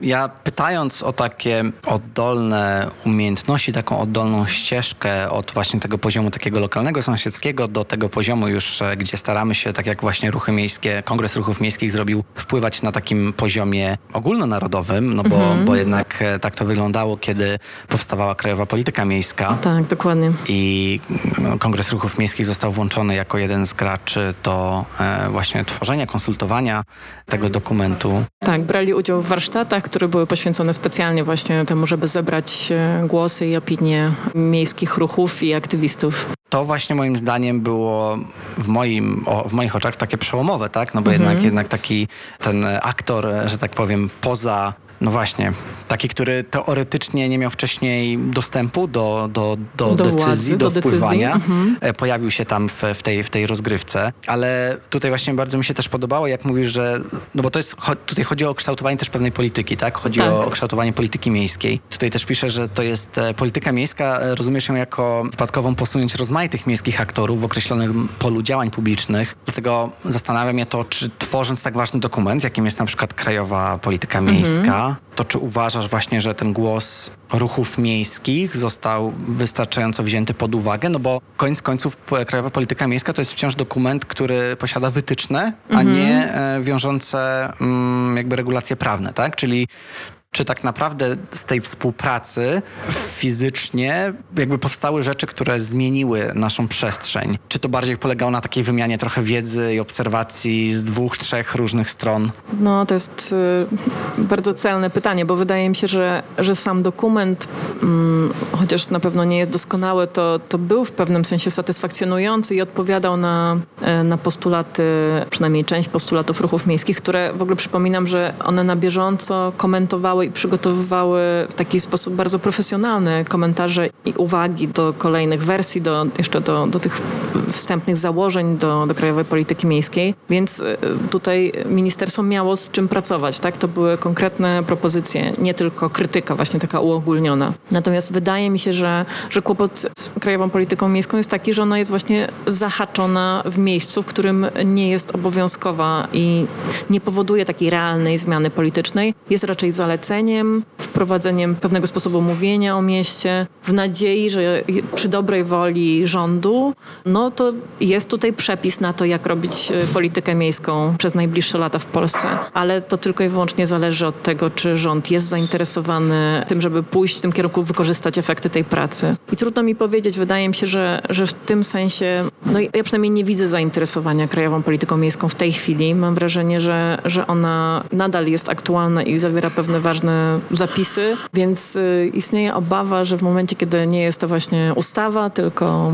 Ja pytając o takie oddolne umiejętności, taką oddolną ścieżkę od właśnie tego poziomu takiego lokalnego, sąsiedzkiego do tego poziomu już, e, gdzie staramy się, tak jak właśnie ruchy miejskie, Kongres Ruchów Miejskich zrobił, wpływać na takim poziomie ogólnonarodowym, no bo, mhm. bo jednak e, tak to wyglądało, kiedy powstawała Krajowa Polityka Miejska. Tak, dokładnie. I no, Kongres Ruchów Miejskich został włączony jako jeden z graczy do e, właśnie tworzenia, konsultowania tego dokumentu. Tak, brali udział w warsztatach, które były poświęcone specjalnie właśnie temu, żeby zebrać e, głosy i opinie miejskich ruchów i aktywistów. To właśnie moim zdaniem było w, moim, o, w moich oczach takie przełomowe, tak? No bo mhm. jednak, jednak taki ten aktor, że tak powiem, poza no właśnie. Taki, który teoretycznie nie miał wcześniej dostępu do, do, do, do decyzji, władzy, do, do wpływania. Mhm. E, pojawił się tam w, w, tej, w tej rozgrywce. Ale tutaj właśnie bardzo mi się też podobało, jak mówisz, że... No bo to jest... Tutaj chodzi o kształtowanie też pewnej polityki, tak? Chodzi tak. o kształtowanie polityki miejskiej. Tutaj też piszę, że to jest e, polityka miejska. E, rozumiesz ją jako wypadkową posunięć rozmaitych miejskich aktorów w określonym polu działań publicznych. Dlatego zastanawia mnie to, czy tworząc tak ważny dokument, jakim jest na przykład Krajowa Polityka Miejska, mhm to czy uważasz właśnie, że ten głos ruchów miejskich został wystarczająco wzięty pod uwagę? No bo koniec końców Krajowa Polityka Miejska to jest wciąż dokument, który posiada wytyczne, a mhm. nie e, wiążące mm, jakby regulacje prawne, tak? Czyli czy tak naprawdę z tej współpracy fizycznie jakby powstały rzeczy, które zmieniły naszą przestrzeń? Czy to bardziej polegało na takiej wymianie trochę wiedzy i obserwacji z dwóch, trzech różnych stron? No, to jest y, bardzo celne pytanie, bo wydaje mi się, że, że sam dokument, mm, chociaż na pewno nie jest doskonały, to, to był w pewnym sensie satysfakcjonujący i odpowiadał na, y, na postulaty, przynajmniej część postulatów ruchów miejskich, które w ogóle przypominam, że one na bieżąco komentowały i przygotowywały w taki sposób bardzo profesjonalny komentarze i uwagi do kolejnych wersji, do, jeszcze do, do tych wstępnych założeń do, do krajowej polityki miejskiej. Więc y, tutaj ministerstwo miało z czym pracować. Tak? To były konkretne propozycje, nie tylko krytyka właśnie taka uogólniona. Natomiast wydaje mi się, że, że kłopot z krajową polityką miejską jest taki, że ona jest właśnie zahaczona w miejscu, w którym nie jest obowiązkowa i nie powoduje takiej realnej zmiany politycznej. Jest raczej wprowadzeniem pewnego sposobu mówienia o mieście, w nadziei, że przy dobrej woli rządu, no to jest tutaj przepis na to, jak robić e, politykę miejską przez najbliższe lata w Polsce. Ale to tylko i wyłącznie zależy od tego, czy rząd jest zainteresowany tym, żeby pójść w tym kierunku, wykorzystać efekty tej pracy. I trudno mi powiedzieć, wydaje mi się, że, że w tym sensie, no ja przynajmniej nie widzę zainteresowania krajową polityką miejską w tej chwili. Mam wrażenie, że, że ona nadal jest aktualna i zawiera pewne ważne zapisy, więc y, istnieje obawa, że w momencie, kiedy nie jest to właśnie ustawa, tylko,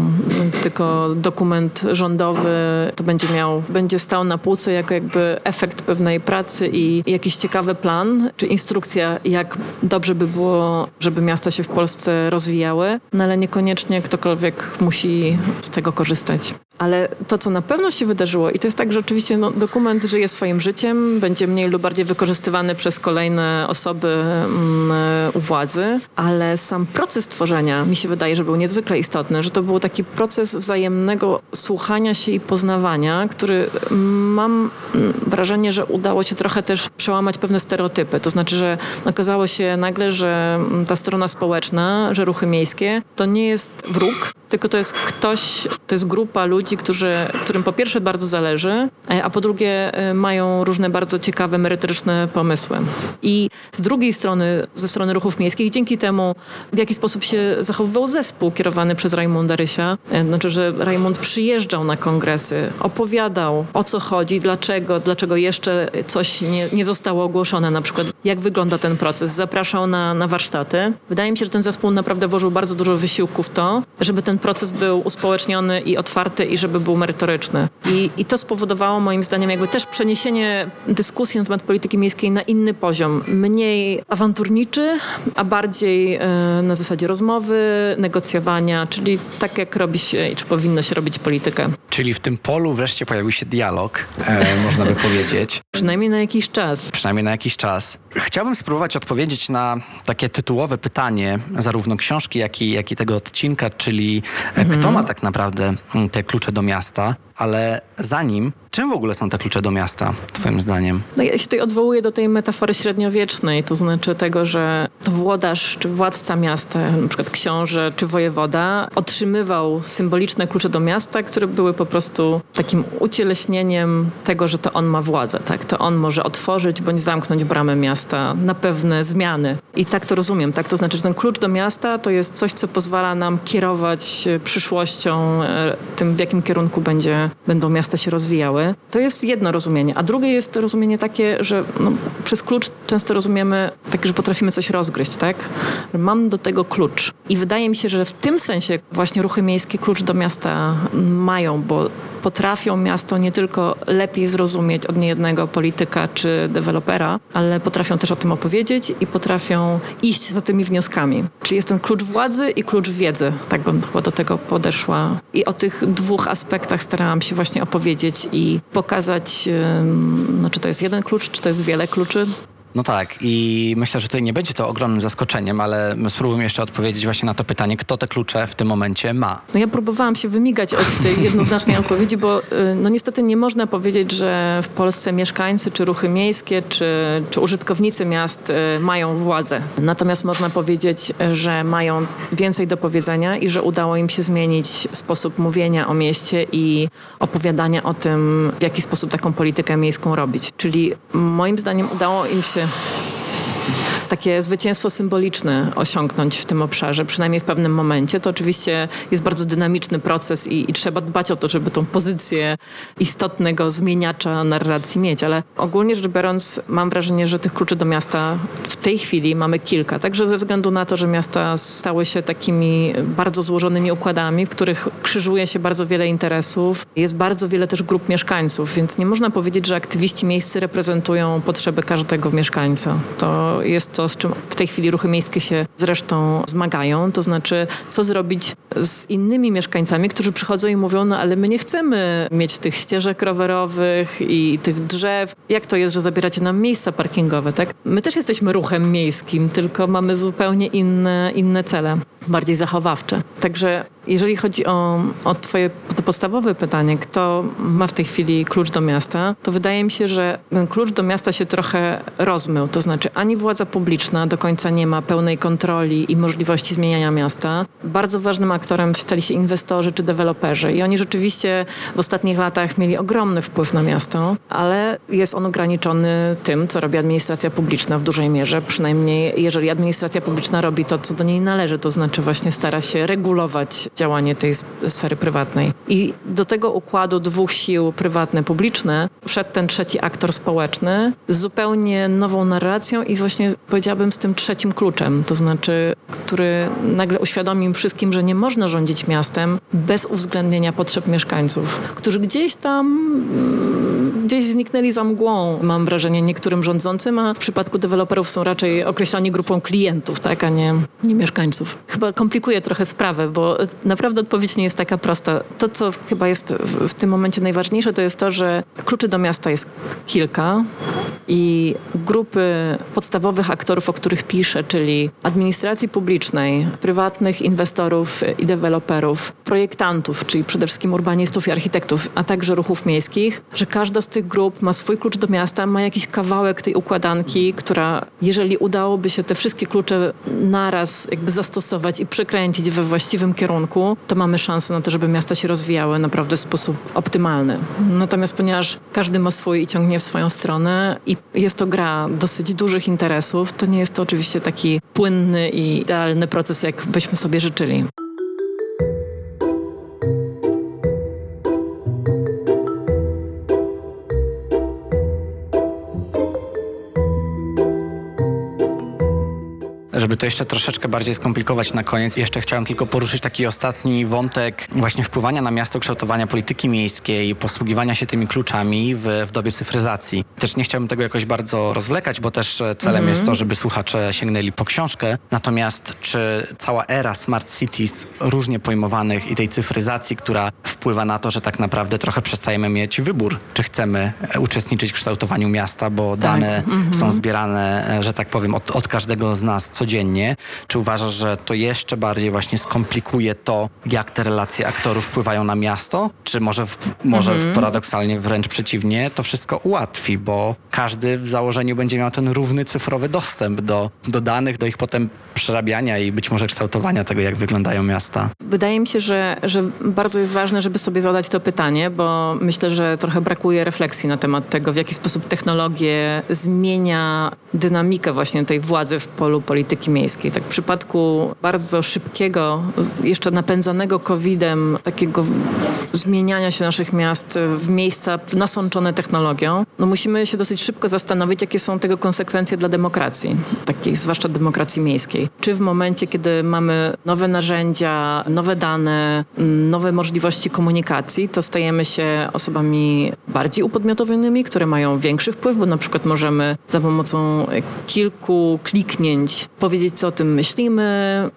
tylko dokument rządowy, to będzie miał, będzie stał na półce jako jakby efekt pewnej pracy i jakiś ciekawy plan, czy instrukcja, jak dobrze by było, żeby miasta się w Polsce rozwijały, no ale niekoniecznie ktokolwiek musi z tego korzystać. Ale to, co na pewno się wydarzyło, i to jest tak, że oczywiście no, dokument żyje swoim życiem, będzie mniej lub bardziej wykorzystywany przez kolejne osoby mm, u władzy, ale sam proces tworzenia mi się wydaje, że był niezwykle istotny, że to był taki proces wzajemnego słuchania się i poznawania, który mam wrażenie, że udało się trochę też przełamać pewne stereotypy. To znaczy, że okazało się nagle, że ta strona społeczna, że ruchy miejskie to nie jest wróg, tylko to jest ktoś, to jest grupa ludzi, którzy, którym po pierwsze bardzo zależy, e, a po drugie e, mają różne bardzo ciekawe, merytoryczne pomysły. I z drugiej strony, ze strony ruchów miejskich, dzięki temu, w jaki sposób się zachowywał zespół kierowany przez Rajmunda Rysia, e, znaczy, że Rajmund przyjeżdżał na kongresy, opowiadał o co chodzi, dlaczego, dlaczego jeszcze coś nie, nie zostało ogłoszone, na przykład jak wygląda ten proces, zapraszał na, na warsztaty. Wydaje mi się, że ten zespół naprawdę włożył bardzo dużo wysiłku w to, żeby ten proces był uspołeczniony i otwarty i żeby był merytoryczny. I, I to spowodowało moim zdaniem jakby też przeniesienie dyskusji na temat polityki miejskiej na inny poziom. Mniej awanturniczy, a bardziej e, na zasadzie rozmowy, negocjowania, czyli tak jak robi się, czy powinno się robić politykę. Czyli w tym polu wreszcie pojawił się dialog, e, [LAUGHS] można by powiedzieć. Przynajmniej na jakiś czas. Przynajmniej na jakiś czas. Chciałbym spróbować odpowiedzieć na takie tytułowe pytanie zarówno książki, jak i, jak i tego odcinka, czyli mhm. kto ma tak naprawdę te klucze do miasta, ale zanim Czym w ogóle są te klucze do miasta, twoim zdaniem? No ja się tutaj odwołuję do tej metafory średniowiecznej, to znaczy tego, że to włodarz czy władca miasta, przykład książę czy wojewoda, otrzymywał symboliczne klucze do miasta, które były po prostu takim ucieleśnieniem tego, że to on ma władzę, tak? To on może otworzyć bądź zamknąć bramę miasta na pewne zmiany. I tak to rozumiem, tak? To znaczy, że ten klucz do miasta to jest coś, co pozwala nam kierować przyszłością, e, tym w jakim kierunku będzie, będą miasta się rozwijały. To jest jedno rozumienie. A drugie jest rozumienie takie, że no, przez klucz często rozumiemy takie, że potrafimy coś rozgryźć, tak? Mam do tego klucz. I wydaje mi się, że w tym sensie właśnie ruchy miejskie klucz do miasta mają, bo potrafią miasto nie tylko lepiej zrozumieć od niejednego polityka czy dewelopera, ale potrafią też o tym opowiedzieć i potrafią iść za tymi wnioskami. Czyli jest ten klucz władzy i klucz wiedzy. Tak bym chyba do tego podeszła. I o tych dwóch aspektach starałam się właśnie opowiedzieć i pokazać, no, czy to jest jeden klucz, czy to jest wiele kluczy. No tak i myślę, że tutaj nie będzie to ogromnym zaskoczeniem, ale spróbujmy jeszcze odpowiedzieć właśnie na to pytanie, kto te klucze w tym momencie ma. No ja próbowałam się wymigać od tej jednoznacznej odpowiedzi, bo y, no niestety nie można powiedzieć, że w Polsce mieszkańcy, czy ruchy miejskie, czy, czy użytkownicy miast y, mają władzę. Natomiast można powiedzieć, że mają więcej do powiedzenia i że udało im się zmienić sposób mówienia o mieście i opowiadania o tym, w jaki sposób taką politykę miejską robić. Czyli moim zdaniem udało im się Yeah. Takie zwycięstwo symboliczne osiągnąć w tym obszarze, przynajmniej w pewnym momencie. To oczywiście jest bardzo dynamiczny proces i, i trzeba dbać o to, żeby tą pozycję istotnego zmieniacza narracji mieć, ale ogólnie rzecz biorąc mam wrażenie, że tych kluczy do miasta w tej chwili mamy kilka. Także ze względu na to, że miasta stały się takimi bardzo złożonymi układami, w których krzyżuje się bardzo wiele interesów. Jest bardzo wiele też grup mieszkańców, więc nie można powiedzieć, że aktywiści miejscy reprezentują potrzeby każdego mieszkańca. To jest to, z czym w tej chwili ruchy miejskie się zresztą zmagają, to znaczy co zrobić z innymi mieszkańcami, którzy przychodzą i mówią, no ale my nie chcemy mieć tych ścieżek rowerowych i tych drzew. Jak to jest, że zabieracie nam miejsca parkingowe, tak? My też jesteśmy ruchem miejskim, tylko mamy zupełnie inne, inne cele, bardziej zachowawcze. Także jeżeli chodzi o, o Twoje podstawowe pytanie, kto ma w tej chwili klucz do miasta, to wydaje mi się, że ten klucz do miasta się trochę rozmył. To znaczy, ani władza publiczna do końca nie ma pełnej kontroli i możliwości zmieniania miasta. Bardzo ważnym aktorem stali się inwestorzy czy deweloperzy. I oni rzeczywiście w ostatnich latach mieli ogromny wpływ na miasto, ale jest on ograniczony tym, co robi administracja publiczna w dużej mierze. Przynajmniej jeżeli administracja publiczna robi to, co do niej należy, to znaczy właśnie stara się regulować działanie tej sfery prywatnej. I do tego układu dwóch sił prywatne-publiczne wszedł ten trzeci aktor społeczny z zupełnie nową narracją i właśnie powiedziałabym z tym trzecim kluczem, to znaczy, który nagle uświadomił wszystkim, że nie można rządzić miastem bez uwzględnienia potrzeb mieszkańców, którzy gdzieś tam mm, gdzieś zniknęli za mgłą, mam wrażenie, niektórym rządzącym, a w przypadku deweloperów są raczej określani grupą klientów, tak, a nie, nie mieszkańców. Chyba komplikuje trochę sprawę, bo naprawdę odpowiedź nie jest taka prosta. To, co chyba jest w, w tym momencie najważniejsze, to jest to, że kluczy do miasta jest kilka i grupy podstawowych aktorów, o których piszę, czyli administracji publicznej, prywatnych inwestorów i deweloperów, projektantów, czyli przede wszystkim urbanistów i architektów, a także ruchów miejskich, że każda z tych grup ma swój klucz do miasta, ma jakiś kawałek tej układanki, która jeżeli udałoby się te wszystkie klucze naraz jakby zastosować i przekręcić we właściwym kierunku, to mamy szansę na to, żeby miasta się rozwijały naprawdę w sposób optymalny. Natomiast ponieważ każdy ma swój i ciągnie w swoją stronę i jest to gra dosyć dużych interesów, to nie jest to oczywiście taki płynny i idealny proces, jak byśmy sobie życzyli. Żeby to jeszcze troszeczkę bardziej skomplikować na koniec, jeszcze chciałem tylko poruszyć taki ostatni wątek właśnie wpływania na miasto, kształtowania polityki miejskiej, posługiwania się tymi kluczami w, w dobie cyfryzacji. Też nie chciałbym tego jakoś bardzo rozwlekać, bo też celem mm -hmm. jest to, żeby słuchacze sięgnęli po książkę. Natomiast czy cała era smart cities różnie pojmowanych i tej cyfryzacji, która wpływa na to, że tak naprawdę trochę przestajemy mieć wybór, czy chcemy uczestniczyć w kształtowaniu miasta, bo tak. dane mm -hmm. są zbierane, że tak powiem, od, od każdego z nas codziennie codziennie. Czy uważasz, że to jeszcze bardziej właśnie skomplikuje to, jak te relacje aktorów wpływają na miasto? Czy może, w, może mhm. paradoksalnie wręcz przeciwnie, to wszystko ułatwi, bo każdy w założeniu będzie miał ten równy cyfrowy dostęp do, do danych, do ich potem przerabiania i być może kształtowania tego, jak wyglądają miasta? Wydaje mi się, że, że bardzo jest ważne, żeby sobie zadać to pytanie, bo myślę, że trochę brakuje refleksji na temat tego, w jaki sposób technologie zmienia dynamikę właśnie tej władzy w polu polityki miejskiej. Tak w przypadku bardzo szybkiego, jeszcze napędzanego COVID-em, takiego zmieniania się naszych miast w miejsca nasączone technologią, no musimy się dosyć szybko zastanowić, jakie są tego konsekwencje dla demokracji, takiej zwłaszcza demokracji miejskiej. Czy w momencie, kiedy mamy nowe narzędzia, nowe dane, nowe możliwości komunikacji, to stajemy się osobami bardziej upodmiotowionymi, które mają większy wpływ, bo na przykład możemy za pomocą kilku kliknięć powiedzieć, co o tym myślimy,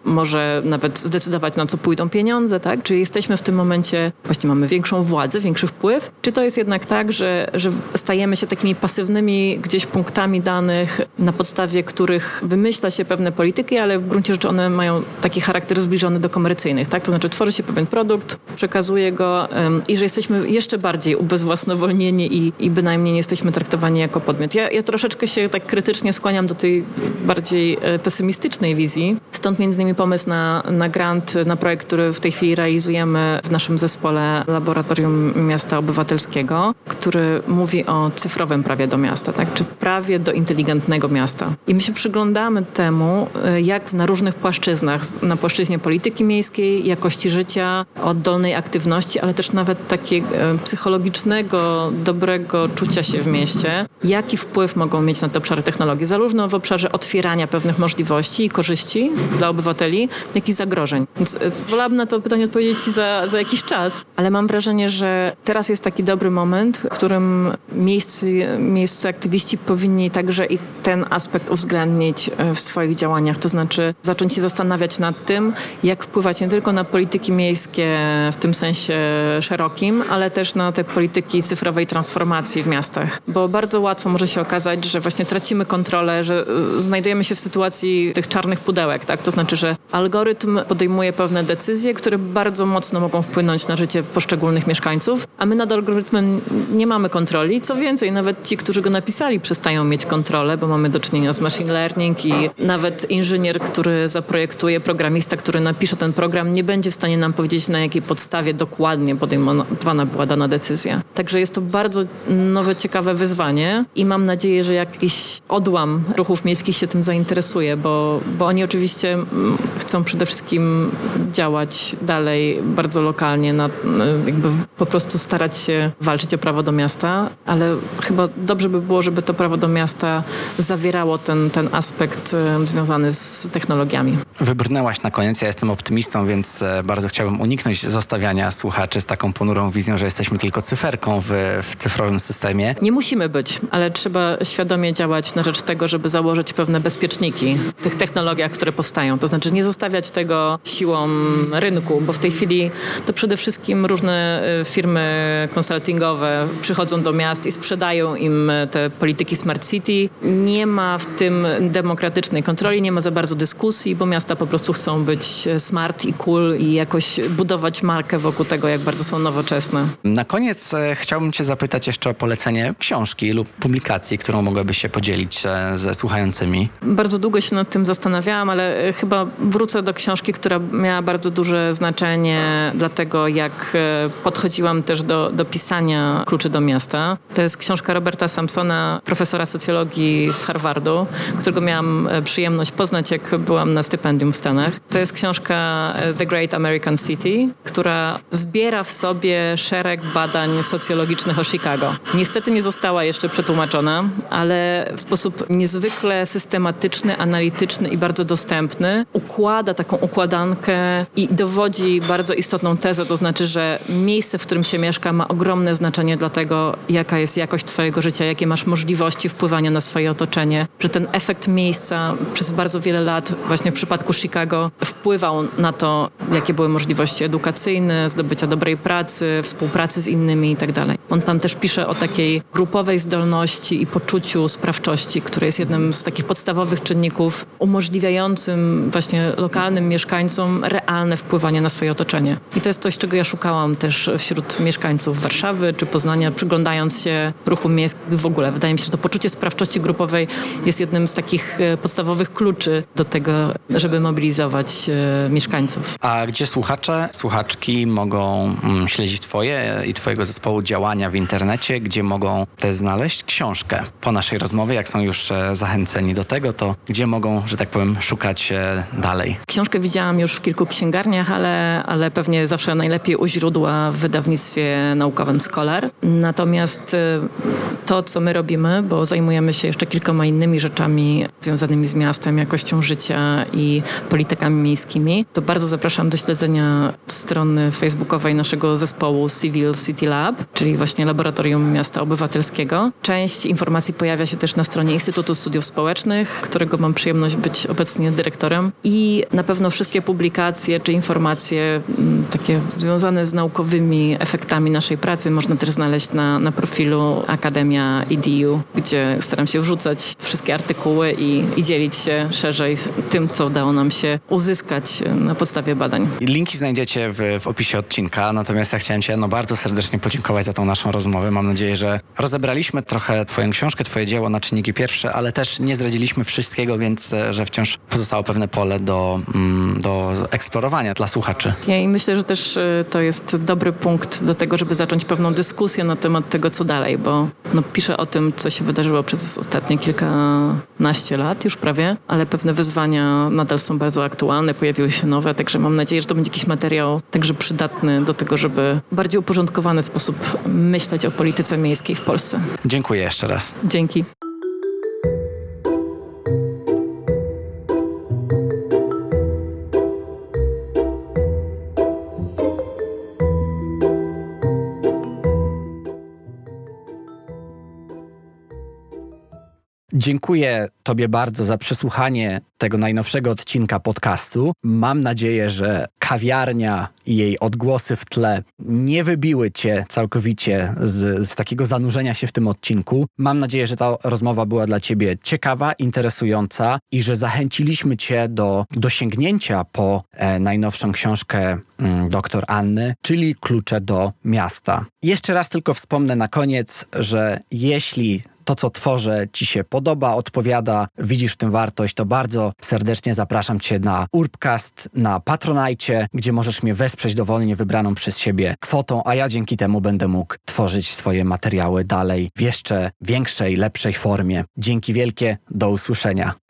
może nawet zdecydować, na co pójdą pieniądze, tak? Czy jesteśmy w tym momencie, właśnie mamy większą władzę, większy wpływ? Czy to jest jednak tak, że, że stajemy się takimi pasywnymi gdzieś punktami danych, na podstawie których wymyśla się pewne polityki, ale w gruncie rzeczy one mają taki charakter zbliżony do komercyjnych, tak? To znaczy tworzy się pewien produkt, przekazuje go um, i że jesteśmy jeszcze bardziej ubezwłasnowolnieni i, i bynajmniej nie jesteśmy traktowani jako podmiot. Ja, ja troszeczkę się tak krytycznie skłaniam do tej bardziej e, pesymistycznej wizji. Stąd między innymi pomysł na, na grant, na projekt, który w tej chwili realizujemy w naszym zespole Laboratorium Miasta Obywatelskiego, który mówi o cyfrowym prawie do miasta, tak? czy prawie do inteligentnego miasta. I my się przyglądamy temu, e, jak na różnych płaszczyznach, na płaszczyźnie polityki miejskiej, jakości życia, oddolnej aktywności, ale też nawet takiego e, psychologicznego, dobrego czucia się w mieście, jaki wpływ mogą mieć na te obszary technologii, zarówno w obszarze otwierania pewnych możliwości, i korzyści dla obywateli, jak i zagrożeń. Więc e, wolałabym na to pytanie odpowiedzieć za, za jakiś czas, ale mam wrażenie, że teraz jest taki dobry moment, w którym miejscy, miejsce aktywiści powinni także i ten aspekt uwzględnić e, w swoich działaniach, to znaczy zacząć się zastanawiać nad tym, jak wpływać nie tylko na polityki miejskie w tym sensie szerokim, ale też na te polityki cyfrowej transformacji w miastach, bo bardzo łatwo może się okazać, że właśnie tracimy kontrolę, że e, znajdujemy się w sytuacji tych czarnych pudełek, tak? To znaczy, że algorytm podejmuje pewne decyzje, które bardzo mocno mogą wpłynąć na życie poszczególnych mieszkańców, a my nad algorytmem nie mamy kontroli. Co więcej, nawet ci, którzy go napisali, przestają mieć kontrolę, bo mamy do czynienia z machine learning i nawet inżynier, który zaprojektuje, programista, który napisze ten program, nie będzie w stanie nam powiedzieć, na jakiej podstawie dokładnie podejmowana była dana decyzja. Także jest to bardzo nowe, ciekawe wyzwanie i mam nadzieję, że jakiś odłam ruchów miejskich się tym zainteresuje, bo, bo oni oczywiście mm, chcą przede wszystkim działać dalej bardzo lokalnie, na, jakby po prostu starać się walczyć o prawo do miasta, ale chyba dobrze by było, żeby to prawo do miasta zawierało ten, ten aspekt związany z technologiami. Wybrnęłaś na koniec, ja jestem optymistą, więc e, bardzo chciałbym uniknąć zostawiania słuchaczy z taką ponurą wizją, że jesteśmy tylko cyferką w, w cyfrowym systemie. Nie musimy być, ale trzeba świadomie działać na rzecz tego, żeby założyć pewne bezpieczniki w tych technologiach, które powstają. To znaczy nie zostawiać tego siłą rynku, bo w tej chwili to przede wszystkim różne e, firmy konsultingowe przychodzą do miast i sprzedają im te polityki smart city. Nie ma w tym demokratycznej kontroli, nie ma za bardzo dyskusji, bo miasta po prostu chcą być smart i cool i jakoś budować markę wokół tego, jak bardzo są nowoczesne. Na koniec e, chciałbym cię zapytać jeszcze o polecenie książki lub publikacji, którą mogłabyś się podzielić e, ze słuchającymi. Bardzo długo się nad tym zastanawiałam, ale e, chyba wrócę do książki, która miała bardzo duże znaczenie dla tego, jak podchodziłam też do, do pisania Kluczy do miasta. To jest książka Roberta Sampsona, profesora socjologii z Harvardu, którego miałam przyjemność poznać, jak byłam na stypendium w Stanach. To jest książka The Great American City, która zbiera w sobie szereg badań socjologicznych o Chicago. Niestety nie została jeszcze przetłumaczona, ale w sposób niezwykle systematyczny, analityczny i bardzo dostępny układa taką układankę i dowodzi bardzo istotną tezę, to znaczy, że miejsce, w którym się mieszka ma ogromne znaczenie dla tego, jaka jest jakość twojego życia, jakie masz możliwości wpływania na swoje otoczenie, że ten efekt miejsca przez bardzo wiele lat, właśnie w przypadku Chicago, wpływał na to, jakie były możliwości edukacyjne, zdobycia dobrej pracy, współpracy z innymi itd. Tak On tam też pisze o takiej grupowej zdolności i poczuciu sprawczości, które jest jednym z takich podstawowych czynników umożliwiającym właśnie lokalnym mieszkańcom realne wpływanie na swoje otoczenie. I to jest coś, czego ja szukałam też wśród mieszkańców Warszawy czy Poznania, przyglądając się ruchu miejskim w ogóle. Wydaje mi się, że to poczucie sprawczości grupowej jest jednym z takich e, podstawowych kluczy do tego, żeby mobilizować e, mieszkańców. A gdzie słuchacze, słuchaczki mogą mm, śledzić Twoje i Twojego zespołu działania w internecie, gdzie mogą też znaleźć książkę po naszej rozmowie, jak są już e, zachęceni do tego, to gdzie mogą, że tak powiem, szukać dalej? Książkę widziałam już w kilku księgarniach, ale, ale pewnie zawsze najlepiej u źródła w wydawnictwie naukowym Scholar. Natomiast to, co my robimy, bo zajmujemy się jeszcze kilkoma innymi rzeczami związanymi z miastem, jakością życia i politykami miejskimi, to bardzo zapraszam do śledzenia strony facebookowej naszego zespołu Civil City Lab, czyli właśnie Laboratorium Miasta Obywatelskiego. Część informacji pojawia się też na stronie Instytutu Studiów Społecznych, którego mam przyjemność być obecnie dyrektorem i na pewno wszystkie publikacje czy informacje m, takie związane z naukowymi efektami naszej pracy można też znaleźć na, na profilu Akademia EDU, gdzie staram się wrzucać wszystkie artykuły i, i dzielić się szerzej tym, co udało nam się uzyskać na podstawie badań. Linki znajdziecie w, w opisie odcinka, natomiast ja chciałem Cię no, bardzo serdecznie podziękować za tą naszą rozmowę. Mam nadzieję, że rozebraliśmy trochę Twoją książkę, Twoje dzieło na czynniki pierwsze, ale też nie zdradziliśmy wszystkiego, więc e, że wciąż pozostało pewne pole do, mm, do eksplorowania dla słuchaczy. Ja i myślę, że też e, to jest dobry punkt do tego, żeby zacząć pewną dyskusję na temat tego, co dalej, bo no, piszę o tym, co się wydarzyło przez ostatnie kilkanaście lat już prawie, ale pewne wyzwania nadal są bardzo aktualne, pojawiły się nowe, także mam nadzieję, że to będzie jakiś materiał także przydatny do tego, żeby w bardziej uporządkowany sposób myśleć o polityce miejskiej w Polsce. Dziękuję jeszcze raz. Dzięki. Dziękuję Tobie bardzo za przesłuchanie tego najnowszego odcinka podcastu. Mam nadzieję, że kawiarnia i jej odgłosy w tle nie wybiły Cię całkowicie z, z takiego zanurzenia się w tym odcinku. Mam nadzieję, że ta rozmowa była dla Ciebie ciekawa, interesująca i że zachęciliśmy Cię do, do sięgnięcia po e, najnowszą książkę mm, dr Anny, czyli Klucze do miasta. Jeszcze raz tylko wspomnę na koniec, że jeśli to, co tworzę, ci się podoba, odpowiada, widzisz w tym wartość, to bardzo serdecznie zapraszam cię na Urbcast, na Patronajcie, gdzie możesz mnie wesprzeć dowolnie wybraną przez siebie kwotą, a ja dzięki temu będę mógł tworzyć swoje materiały dalej w jeszcze większej, lepszej formie. Dzięki wielkie, do usłyszenia.